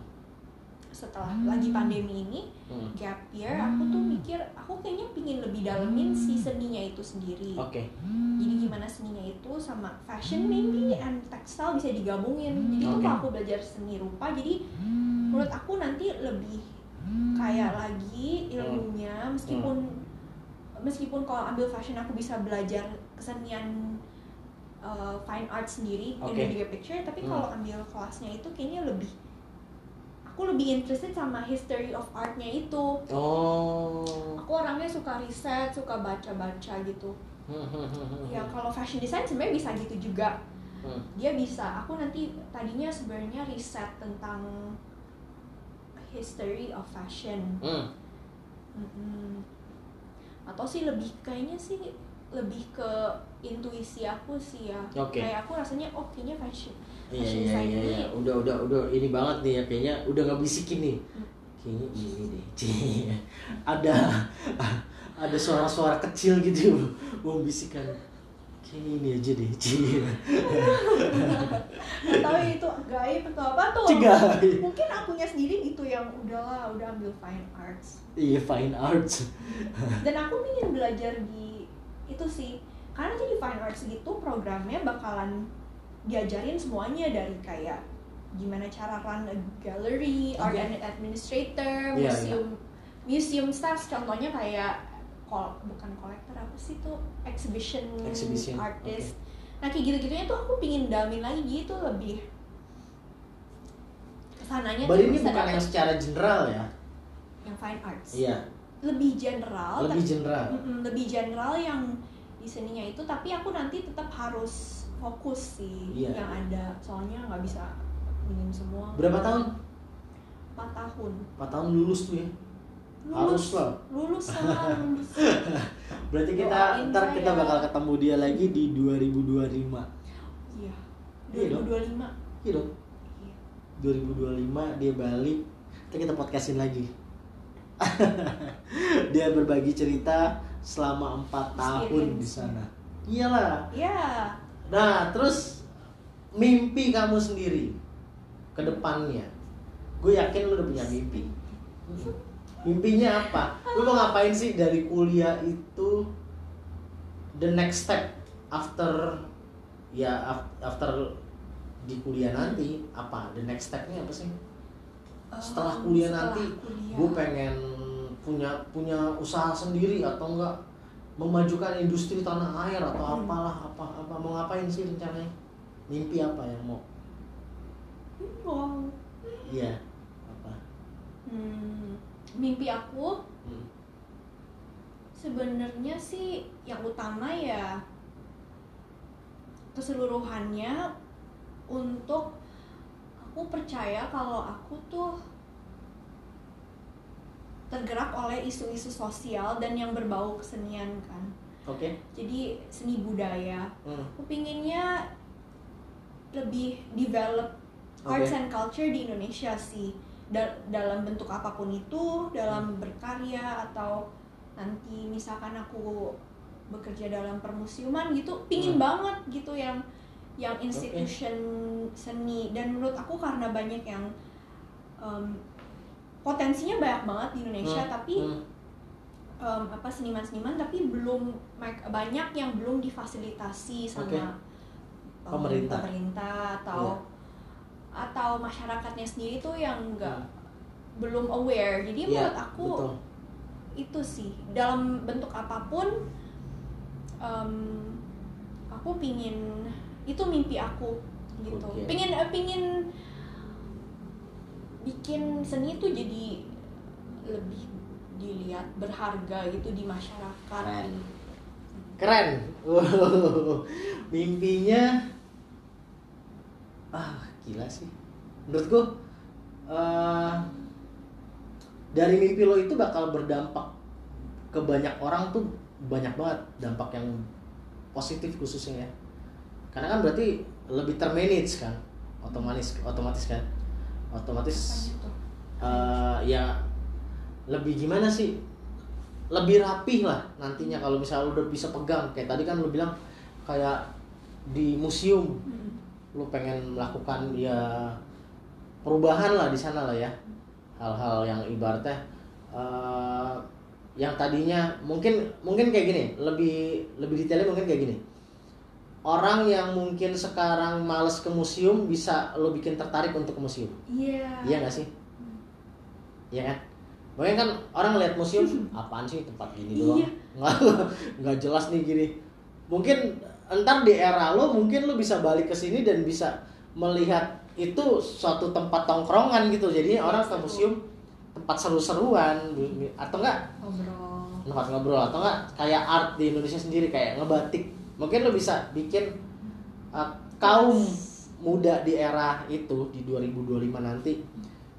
setelah lagi pandemi ini Hmm. gap year aku tuh mikir aku kayaknya pingin lebih dalemin si seninya itu sendiri. Oke. jadi gimana seninya itu sama fashion maybe and textile bisa digabungin. Jadi tuh Oke. kalau aku belajar seni rupa jadi menurut aku nanti lebih kaya lagi ilmunya meskipun meskipun kalau ambil fashion aku bisa belajar kesenian uh, fine art sendiri in Oke. the bigger picture tapi Hmm. kalau ambil kelasnya itu kayaknya lebih aku lebih interested sama history of artnya itu Oh. aku orangnya suka riset suka baca-baca gitu Hmm, hmm, hmm, ya kalau fashion design sebenarnya bisa gitu juga Hmm. dia bisa aku nanti tadinya sebenarnya riset tentang history of fashion Hmm. Mm-mm. Atau sih lebih kayaknya sih lebih ke intuisi aku sih ya Oke. kayak aku rasanya oh kayaknya fashion Iya fashion iya iya, ini iya. Udah udah udah ini banget nih ya kayaknya udah nggak bisikin nih. Hmm. Kayaknya ini deh. Ada ada suara-suara kecil gitu membisikkan. Kayaknya ini aja deh. Cie. tahu ya itu gaib atau apa tuh Cegah. mungkin akunya sendiri gitu yang udahlah udah ambil fine arts Iya fine arts. dan aku ingin belajar di itu sih karena jadi fine arts gitu programnya bakalan diajarin semuanya dari kayak gimana cara run a gallery, art and administrator, Iya, museum museum stuff contohnya kayak kol bukan kolektor apa sih tuh exhibition, Exhibition, artist. Nah kayak gitu-gitunya tuh aku pingin dalamin lagi gitu lebih ke sananya tuh ini bukan yang secara general ya. yang fine arts. Iya. Lebih general, Lebih general. Mm-mm, lebih general yang di seninya itu tapi aku nanti tetap harus fokus sih Iya. yang ada soalnya nggak bisa minim semua Berapa tahun? 4 tahun 4 tahun lulus tuh ya. Harus lah. Lulus lah lulus. Berarti kita Doain ntar kita saya. bakal ketemu dia lagi di 2025 iya. Iya dong. 2025 iya dong. Iya. 2025 dia balik kita kita podcastin lagi. Dia berbagi cerita selama empat tahun di sana. Iyalah. Ya nah terus mimpi kamu sendiri ke depannya. Gue yakin lu udah punya mimpi mimpinya apa? Lu mau ngapain sih dari kuliah itu? The next step after ya af- after di kuliah nanti apa? The next stepnya apa sih? Setelah Um, kuliah setelah nanti gue pengen punya punya usaha sendiri atau enggak? Memajukan industri tanah air atau Hmm. apalah apa apa mau ngapain sih rencananya? Mimpi apa yang mau? Wow. Iya apa? Hmm, mimpi aku Hmm. sebenarnya sih yang utama ya keseluruhannya untuk aku percaya kalau aku tuh tergerak oleh isu-isu sosial dan yang berbau kesenian kan oke jadi seni budaya Hmm. aku pinginnya lebih develop arts Oke. and culture di Indonesia sih Da- dalam bentuk apa pun itu dalam berkarya atau nanti misalkan aku bekerja dalam permusiuman gitu pingin Hmm. banget gitu yang yang institution seni dan menurut aku karena banyak yang em, potensinya banyak banget di Indonesia Hmm. tapi Hmm. em, apa seniman-seniman tapi belum banyak yang belum difasilitasi sama em, Pemerintah. pemerintah atau atau masyarakatnya sendiri tuh yang enggak Hmm. belum aware jadi Iya, menurut aku betul. itu sih dalam bentuk apa pun em, aku pingin itu mimpi aku gitu Oke. pingin eh, pingin bikin seni itu jadi lebih dilihat berharga gitu di masyarakat Keren. keren mimpinya gila sih. Menurut gua eh, dari mimpi lo itu bakal berdampak ke banyak orang tuh banyak banget dampak yang positif khususnya ya. Karena kan berarti lebih termanage kan otomatis otomatis kan? Otomatis eh, ya lebih gimana sih? Lebih rapih lah nantinya kalau misalnya udah bisa pegang. Kayak tadi kan lu bilang kayak di museum. Mm. Lu pengen melakukan ya perubahan lah di sana lah ya. Hal-hal yang ibaratnya eh, yang tadinya mungkin mungkin kayak gini lebih lebih detailnya mungkin kayak gini. Orang yang mungkin sekarang males ke museum bisa lo bikin tertarik untuk ke museum. Iya. iya nggak sih? Iya kan? Makanya kan orang lihat museum apaan sih tempat gini doang? Iya. nggak nggak jelas nih gini. Mungkin entar di era lo mungkin lo bisa balik ke sini dan bisa melihat itu suatu tempat tongkrongan gitu. Jadi orang ke museum tempat seru-seruan atau enggak? Ngobrol. tempat ngobrol atau enggak? Kayak art di Indonesia sendiri kayak ngebatik. Mungkin lo bisa bikin uh, kaum muda di era itu di 2025 nanti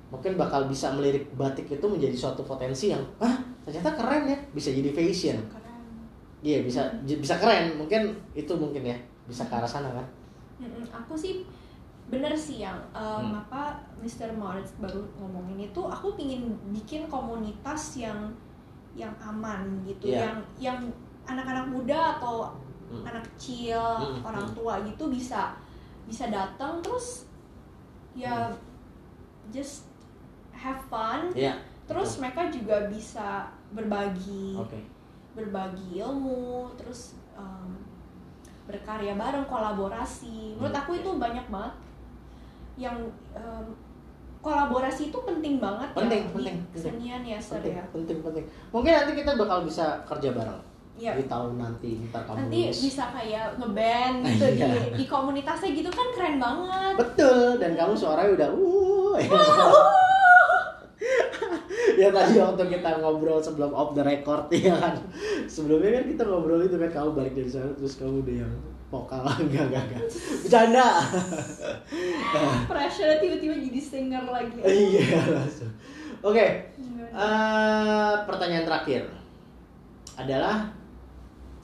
mungkin bakal bisa melirik batik itu menjadi suatu potensi yang ah ternyata keren ya. Bisa jadi fashion Iya bisa j- bisa keren mungkin itu mungkin ya bisa ke arah sana kan Mm-mm, aku sih bener sih yang em, Hmm. apa Mr. Moritz baru ngomongin itu aku pingin bikin komunitas yang yang aman gitu Iya. yang yang anak-anak muda atau Hmm. anak kecil Hmm, orang hmm. tua gitu bisa bisa datang terus ya Hmm. just have fun iya terus mereka juga bisa berbagi oke berbagi ilmu terus em, berkarya bareng kolaborasi. Menurut aku itu banyak banget yang em, kolaborasi itu penting banget Penting, ya penting, di kesenian ya Sir penting ya? penting penting. Mungkin nanti kita bakal bisa kerja bareng. Iya. di tahun nanti ntar kamu nanti lulus. bisa kayak ngeband gitu Iya. di, di komunitasnya gitu kan keren banget. Betul dan kamu suaranya udah uh ya tadi waktu kita ngobrol sebelum off the record ya kan. Sebelumnya kan kita ngobrol itu kan kamu balik dari sana terus kamu udah yang vokal. Enggak enggak enggak. Bercanda. Pressure tiba-tiba jadi singer lagi. Iya langsung. Oke eh, pertanyaan terakhir adalah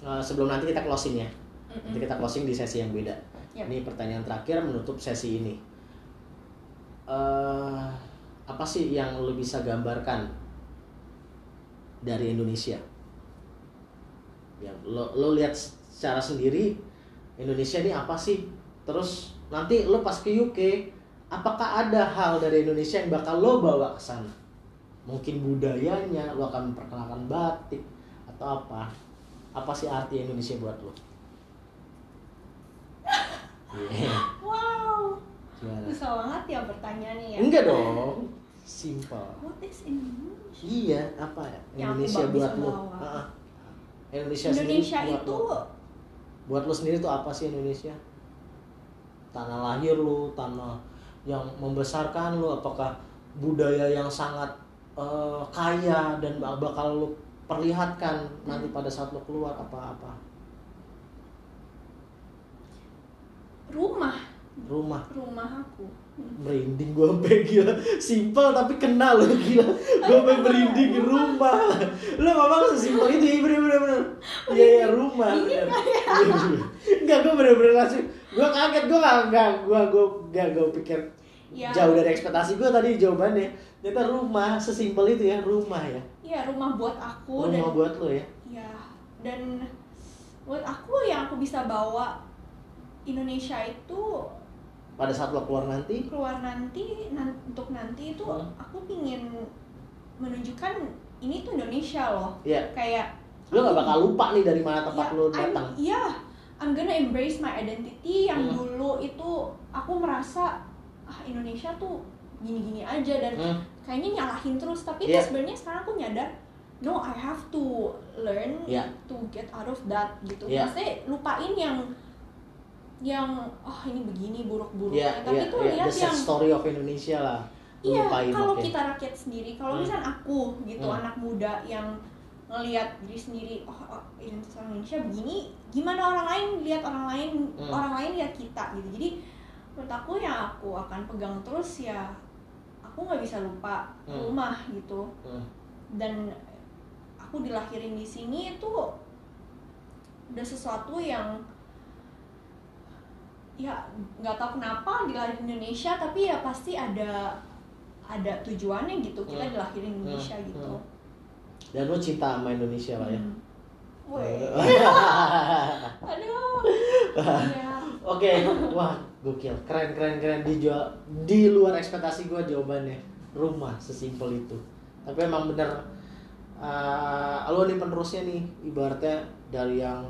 eh, sebelum nanti kita closing ya. Nanti kita closing di sesi yang beda. Ini pertanyaan terakhir menutup sesi ini. Eh, apa sih yang lo bisa gambarkan dari Indonesia? Ya, lo lo lihat secara sendiri Indonesia ini apa sih? Terus nanti lo pas ke UK, apakah ada hal dari Indonesia yang bakal lo bawa ke sana? Mungkin budayanya, lo akan memperkenalkan batik atau apa? Apa sih arti Indonesia buat lo? Iya. Wow, Gimana? susah banget ya pertanyaannya ya. Enggak dong. Simple. What is Indonesia? Iya, apa ya? Indonesia buat lo. bawa. Heeh. Indonesia, Indonesia sendiri buat itu lo. Buat lo sendiri tuh apa sih Indonesia? Tanah lahir lo, tanah yang membesarkan lo, apakah budaya yang sangat eh, kaya dan bak- bakal lo perlihatkan nanti pada saat lo keluar apa-apa? rumah, Rumah. Rumah aku. merinding gue sampai gila. Simpel tapi kenal lo gila. Gue sampai merinding rumah. Lo ngomong sesimpel itu iya bener bener bener. Iya iya rumah. Enggak gue bener bener langsung gue kaget. Gue gak gak gue gue gak gue pikir Ya. jauh dari ekspektasi gue tadi jawabannya. Ternyata rumah sesimpel itu ya rumah ya. Iya, rumah buat aku dan rumah buat lo ya. Ya dan buat aku yang aku bisa bawa Indonesia itu pada saat lo keluar nanti keluar nanti nan- untuk nanti itu Hmm. aku pingin menunjukkan ini tuh Indonesia loh ya kayak lo gak bakal lupa nih dari mana tempat ya, lo datang Iya, I'm gonna embrace my identity yang Hmm. dulu itu aku merasa ah Indonesia tuh gini-gini aja dan Hmm. kayaknya nyalahin terus tapi itu sebenarnya sekarang aku nyadar no I have to learn Iya. to get out of that gitu Iya. maksudnya lupain yang yang oh ini begini buruk-buruknya Iya, tapi iya, tuh iya. lihat The yang story of Indonesia lah. Iya, kalau kita rakyat sendiri, kalau Hmm. misalnya aku gitu Hmm. anak muda yang ngelihat diri sendiri, oh, oh identitas orang Indonesia begini, gimana orang lain lihat orang lain, Hmm. orang lain lihat kita gitu. Jadi menurut aku yang aku akan pegang terus ya, aku nggak bisa lupa Hmm. rumah gitu. Hmm. Dan aku dilahirin di sini itu udah sesuatu yang ya nggak tahu kenapa dilahirin di Indonesia tapi ya pasti ada ada tujuannya gitu kita Hmm. dilahirin di Indonesia Hmm. gitu. Hmm. Dan lu cinta sama Indonesia lah ya. Hmm. Weh. Aduh. Iya. Oke, wah gokil, keren keren keren dijual di luar ekspektasi gua jawabannya rumah sesimpel itu. Tapi emang bener, uh, lo nih penerusnya nih ibaratnya dari yang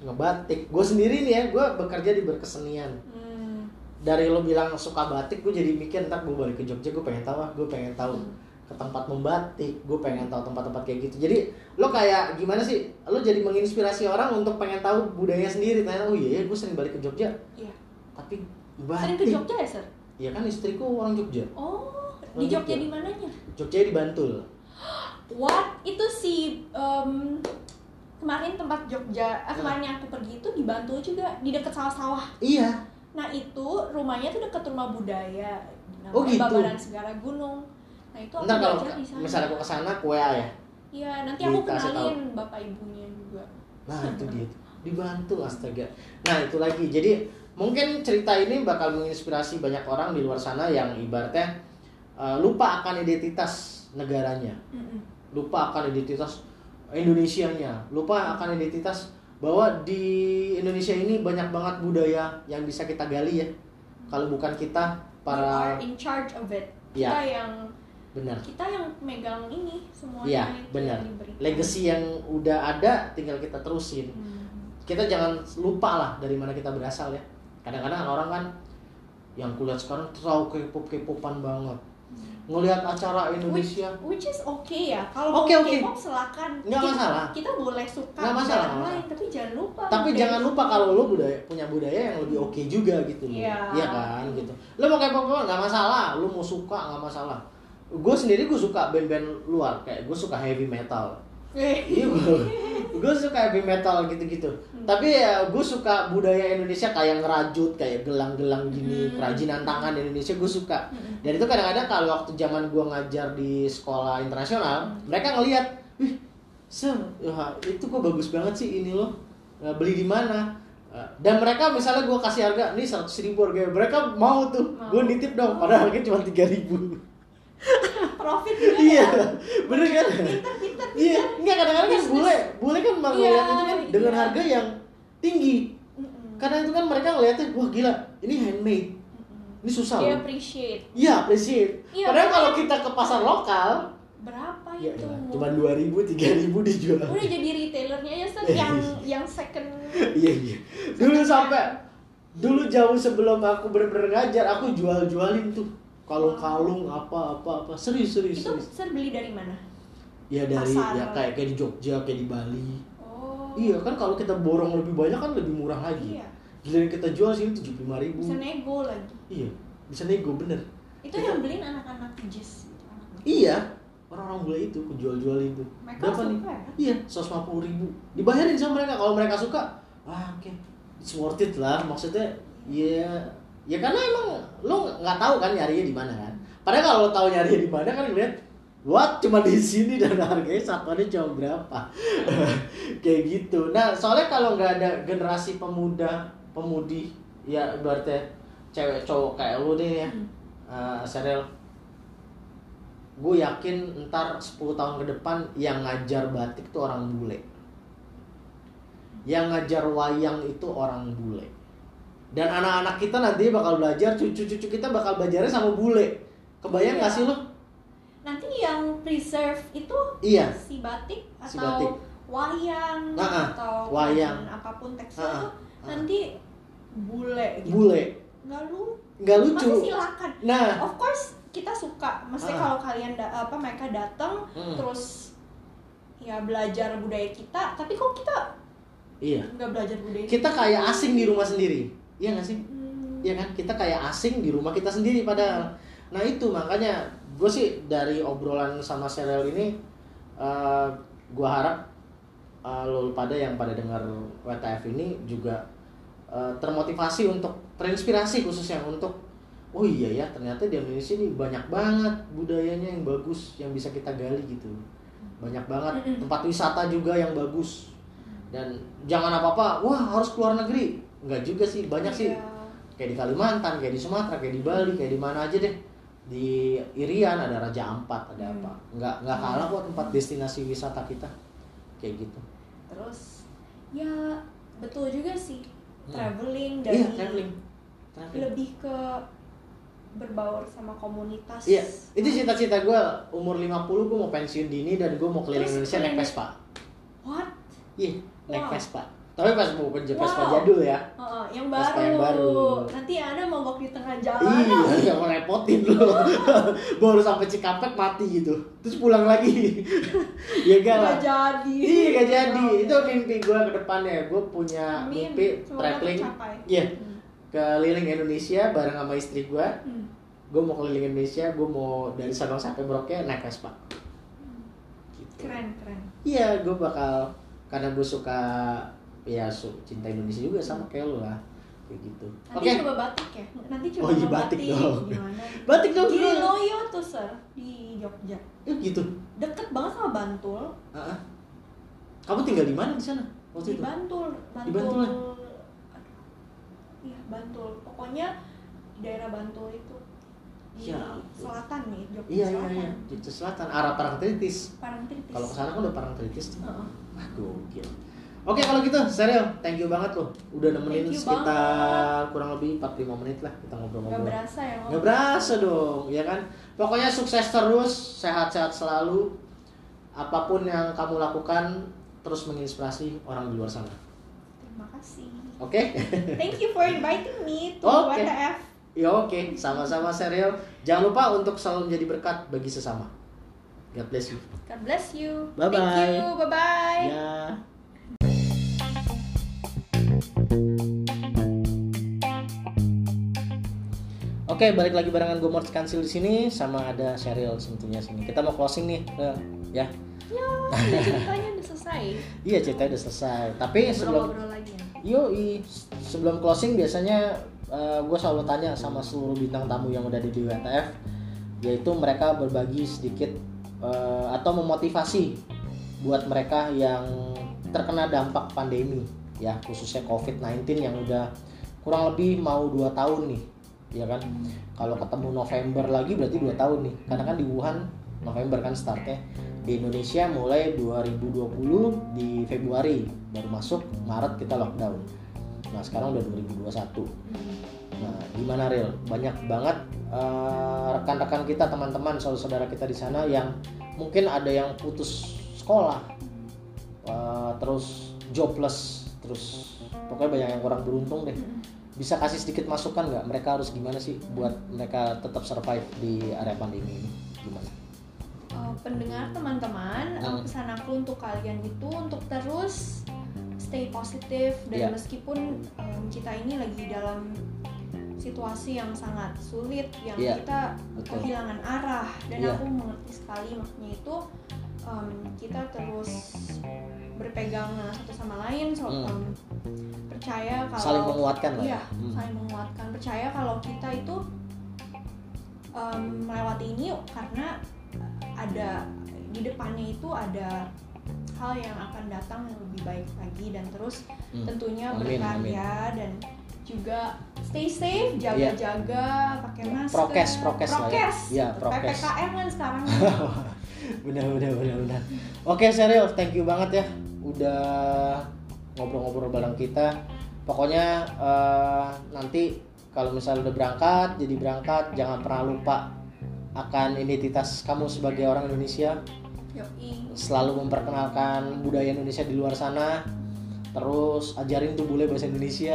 ngebatik. Gue sendiri nih ya, gue bekerja di berkesenian. Hmm. Dari lo bilang suka batik, gue jadi mikir ntar gue balik ke Jogja, gue pengen tahu, gue pengen tahu Hmm. ke tempat membatik, gue pengen tahu tempat-tempat kayak gitu. Jadi lo kayak gimana sih? Lo jadi menginspirasi orang untuk pengen tahu budaya sendiri. Ternyata oh iya, gue sering balik ke Jogja, Iya. tapi Sering batik. ke Jogja ya, Sir? Iya kan istriku orang Jogja. Oh, Orang di Jogja Jogja. di mananya? Jogja di Bantul. What? Itu si em, kemarin tempat Jogja, eh, kemarin yang aku pergi itu di Bantul juga, di dekat sawah-sawah. Iya. Nah itu rumahnya tuh deket rumah budaya, namanya Oh, gitu? Babaran Segara Gunung. Nah itu aku Ntar kalau di sana. misalnya aku ke sana kue ya. Iya, nanti aku Dikasih kenalin bapak ibunya juga. Nah itu dia dibantu astaga. Nah itu lagi. Jadi mungkin cerita ini bakal menginspirasi banyak orang di luar sana yang ibaratnya uh, lupa akan identitas negaranya, Mm-mm. lupa akan identitas Indonesianya, lupa akan identitas bahwa di Indonesia ini banyak banget budaya yang bisa kita gali ya. Kalau bukan kita We para are in charge of it. Kita yang benar. kita yang megang ini semuanya Iya, itu benar. Legacy yang udah ada tinggal kita terusin. Hmm. kita jangan lupa lah dari mana kita berasal ya kadang-kadang orang kan yang kulihat sekarang terlalu K-pop K-popan banget ngelihat acara Indonesia Which is okay ya. Kalau mau oke. K-pop silakan. Nggak Kita- masalah. Kita boleh suka Nggak masalah, lain, tapi jangan lupa. tapi jangan lupa kalau lo budaya punya budaya yang lebih oke juga gitu loh Iya. Iya kan gitu lo mau K-pop nggak masalah lo mau suka nggak masalah gue sendiri gue suka band-band luar kayak gue suka heavy metal iya gue suka heavy metal gitu-gitu. Tapi ya gue suka budaya Indonesia kayak ngerajut kayak gelang-gelang gini Hmm. kerajinan tangan Indonesia gue suka Mm-mm. dan itu kadang-kadang kalau waktu zaman gue ngajar di sekolah internasional Hmm. mereka ngelihat ih sir ya, itu kok bagus banget sih ini loh Nah, beli di mana Eh, dan mereka misalnya gue kasih harga nih seratus ribu harga mereka mau tuh gue nitip dong padahal harganya cuma tiga ribu profit juga iya ya. bener kan? Pinter pinter iya enggak kadang-kadang kan bule bule kan Iya, melihat itu kan dengan iya. harga yang tinggi. Mm-mm. karena itu kan mereka ngeliatnya wah gila ini handmade. Mm-mm. ini susah dia loh. appreciate. Iya appreciate. Iya, padahal makanya- kalau kita ke pasar lokal berapa ya itu? elah, cuma dua ribu tiga ribu dijual. Udah jadi retailernya aja Seth, yang yang second iya iya. Dulu sampai dulu jauh sebelum aku bener-bener ngajar aku jual-jualin tuh kalung-kalung apa apa apa. Serius serius itu serius beli dari mana? Ya dari Pasar. ya kayak kayak di Jogja kayak di Bali. Oh. Iya kan kalau kita borong lebih banyak kan lebih murah lagi. Iya. Giliran kita jual sini tujuh puluh ribu. Bisa nego lagi. Iya bisa nego bener. Itu yang beliin anak-anak jazz gitu, anak-anak. iya orang-orang bule itu aku jual-jualin tuh mereka berapa nih? ya? Iya seratus ribu. Dibayarin sama mereka kalau mereka suka ah oke. It's worth it lah maksudnya ya ya karena emang lo nggak tahu kan nyarinya di mana kan. Padahal kalau lo tahu nyarinya di mana kan ngeliat what? Cuma di sini dan harganya satuannya cuma berapa? Kayak gitu. Nah soalnya kalau nggak ada generasi pemuda pemudi ya berarti cewek cowok kayak lu deh ya. Hmm. uh, Serel. Gue yakin ntar 10 tahun ke depan yang ngajar batik tuh orang bule. Yang ngajar wayang itu orang bule dan anak-anak kita nanti bakal belajar cucu-cucu kita bakal belajarnya sama bule. Kebayang Iya. gak sih lo nanti yang preserve itu Iya. si batik Si atau batik. wayang Ah, ah. atau Wayang. apa pun tekstil Ah, tuh nanti bule gitu. Bule. Nggak lu nggak lucu. Masih silakan. Nah. Of course kita suka. Mesti kalau kalian da- apa mereka datang Hmm. terus ya belajar budaya kita. Tapi kok kita iya. nggak belajar budaya kita? kayak asing di rumah sendiri iya gak sih? Hmm. Iya kan? Kita kayak asing di rumah kita sendiri padahal. Nah itu makanya gue sih dari obrolan sama serial ini eh gue harap eh, lo pada yang pada dengar WTF ini juga eh, termotivasi untuk terinspirasi khususnya untuk oh iya ya ternyata di Indonesia ini banyak banget budayanya yang bagus yang bisa kita gali gitu. Banyak banget tempat wisata juga yang bagus. Dan jangan apa apa wah harus keluar negeri nggak juga sih banyak sih Iya. kayak di Kalimantan, kayak di Sumatera, kayak di Bali, kayak di mana aja deh. Di Irian ada Raja Ampat, ada Hmm. apa? Nggak nggak kalah kok tempat destinasi wisata kita. Kayak gitu. terus ya betul juga sih Hmm. traveling dari Iya, traveling. Traveling. lebih ke berbaur sama komunitas Iya, itu cita-cita gue umur 50 gue mau pensiun dini dan gue mau keliling Terus Indonesia naik Vespa. what Iya, naik Wow. Vespa. Tapi Vespa bukan Vespa Wow. jadul ya. Heeh, yang Vespa baru. yang baru. nanti anda mogok di tengah jalan Iya, yang ngerepotin lu. Baru sampai Cikampek mati gitu. Terus pulang lagi. ya gak lah. Jadi Iya gak jadi. Oh, Itu mimpi gue ke depannya. Gue punya Amin. mimpi Semoga traveling. Iya. Hmm. Keliling Indonesia bareng sama istri gue. Hmm. Gue mau keliling Indonesia. Gue mau dari Sabang sampai Merauke naik Vespa. Gitu. keren keren Iya, gue bakal karena gue suka ya su cinta Indonesia juga sama kayak lu lah. Kayak gitu. nanti Oke. coba batik ya nanti coba Oh iya, ngebatik. batik dong. gimana Batik dong di bro. Loyo tuh sir di Jogja Ya gitu. deket banget sama Bantul Ah, ah. Kamu tinggal di mana di sana waktu di itu? Bantul Bantul, Bantul ya? aduh iya Bantul pokoknya di daerah Bantul itu di Ya selatan nih Jogja Iya iya selatan iya. Jogja Selatan arah Parangtritis. Parangtritis Kalau ke sana kan udah Parangtritis tuh. Heeh. Wah, gokil. Oke kalau gitu, serial, thank you banget loh. Udah nemenin sekitar kurang lebih 45 menit lah kita ngobrol-ngobrol. berasa ya Nggak berasa dong, ya kan? Pokoknya sukses terus, sehat-sehat selalu. Apa pun yang kamu lakukan, terus menginspirasi orang di luar sana. terima kasih Oke? thank you for inviting me to Oke. WTF ya oke, sama-sama serial. Jangan lupa untuk selalu menjadi berkat bagi sesama. God bless you. God bless you Bye-bye. thank you bye bye Oke, balik lagi barengan gue Morts Kansil di sini sama ada Cheryl tentunya sini. Kita mau closing nih, Rel. ya. ya ceritanya udah selesai Iya, ceritanya udah selesai. Tapi sebelum ngobrol lagi ya Yoi, sebelum closing biasanya gue selalu tanya sama seluruh bintang tamu yang udah di WTF yaitu mereka berbagi sedikit eh, atau memotivasi buat mereka yang terkena dampak pandemi ya khususnya COVID-19 yang udah kurang lebih mau dua tahun nih ya kan? Kalau ketemu November lagi berarti dua tahun nih. Karena kan di Wuhan November kan startnya di Indonesia mulai 2020 di Februari baru masuk Maret kita lockdown. Nah sekarang udah 2021 nah gimana real banyak banget eh, rekan-rekan kita teman-teman saudara-saudara kita di sana yang mungkin ada yang putus sekolah eh, terus jobless terus pokoknya banyak yang kurang beruntung deh bisa kasih sedikit masukan nggak mereka harus gimana sih buat mereka tetap survive di area pandemi ini gimana Uh, pendengar teman-teman, Hmm. pesan aku untuk kalian itu untuk terus stay positif dan Iya. meskipun um, kita ini lagi dalam situasi yang sangat sulit, yang Iya, kita betul. kehilangan arah dan Iya. aku mengerti sekali maksudnya itu um, kita terus berpegang satu sama lain, so, Hmm. um, percaya kalau saling menguatkan lah Iya, ya. Hmm. saling menguatkan. Percaya kalau kita itu em, melewati ini karena ada di depannya itu ada hal yang akan datang yang lebih baik lagi dan terus Hmm. tentunya Amin, berkarya dan juga stay safe, jaga-jaga, pakai Ya, masker, prokes, prokes lah ya. prokes, Ya, prokes. PPKM kan sekarang. benar benar benar benar oke serial thank you banget ya udah ngobrol-ngobrol bareng kita. Pokoknya eh, nanti kalau misalnya udah berangkat jadi berangkat jangan pernah lupa akan identitas kamu sebagai orang Indonesia. Yoi. selalu memperkenalkan budaya Indonesia di luar sana. Terus ajarin tuh bule bahasa Indonesia.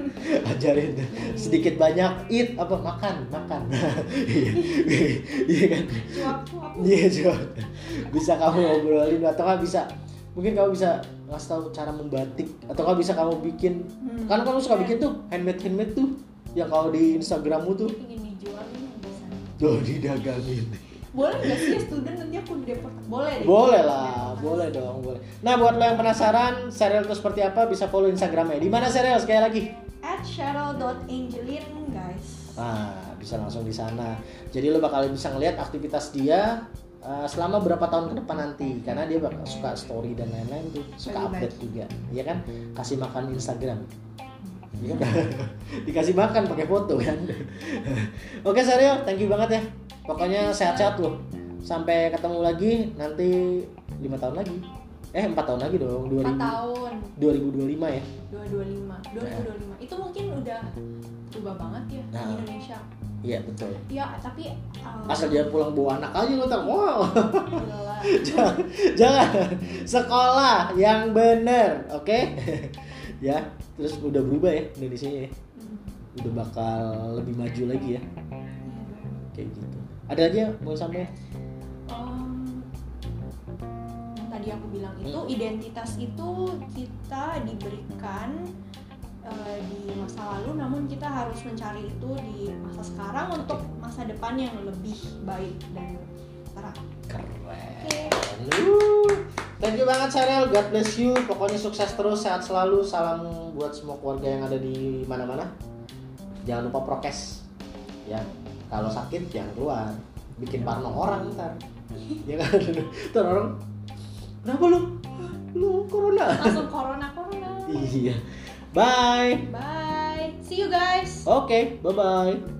Ajarin sedikit banyak eat apa makan makan. Iya kan. Iya bisa kamu ngobrolin atau nggak bisa mungkin kamu bisa ngasih tahu cara membatik atau nggak bisa kamu bikin Hmm. kan kamu suka bikin tuh handmade handmade tuh yang kalau di Instagrammu tuh Ingin dijual ini bisa. tuh didagangin Boleh nggak sih ya student nanti aku deport? Boleh deh. boleh lah boleh dong boleh nah buat lo yang penasaran serial itu seperti apa bisa follow Instagramnya di mana serial sekali lagi At cheryl.angelin guys. Nah, bisa langsung di sana. Jadi lo bakal bisa ngeliat aktivitas dia uh, selama berapa tahun ke depan nanti karena dia bakal suka story dan lain-lain tuh, suka update juga. Iya kan? Kasih makan Instagram. Iya kan? Dikasih makan pakai foto kan. Oke, Sario, thank you banget ya. Pokoknya sehat-sehat loh. Sampai ketemu lagi nanti lima tahun lagi. Eh, empat tahun lagi dong, 4 2000, tahun 2025 ya. 225 2025 itu mungkin udah berubah banget ya di Nah. Indonesia Iya, betul. ya tapi uh, Asal jangan pulang bawa anak aja lo tak wow. gila. jangan, jangan sekolah yang bener oke ya terus udah berubah ya Indonesia ya Hmm, udah bakal lebih maju lagi ya iya kayak gitu ada lagi ya mau sampai Um, yang tadi aku bilang itu Hmm. identitas itu kita diberikan uh, di masa lalu namun kita harus mencari itu di masa sekarang untuk masa depan yang lebih baik dan terang. Keren. Lu. thank you banget Sarel God bless you. Pokoknya sukses terus sehat selalu. Salam buat semua keluarga yang ada di mana-mana. Jangan lupa prokes. Ya kalau sakit jangan keluar. Bikin parno orang ntar. Ya kan? Ntar orang kenapa lu? Lu corona. Langsung corona corona. Iya bye. Bye. See you guys. Okay. bye bye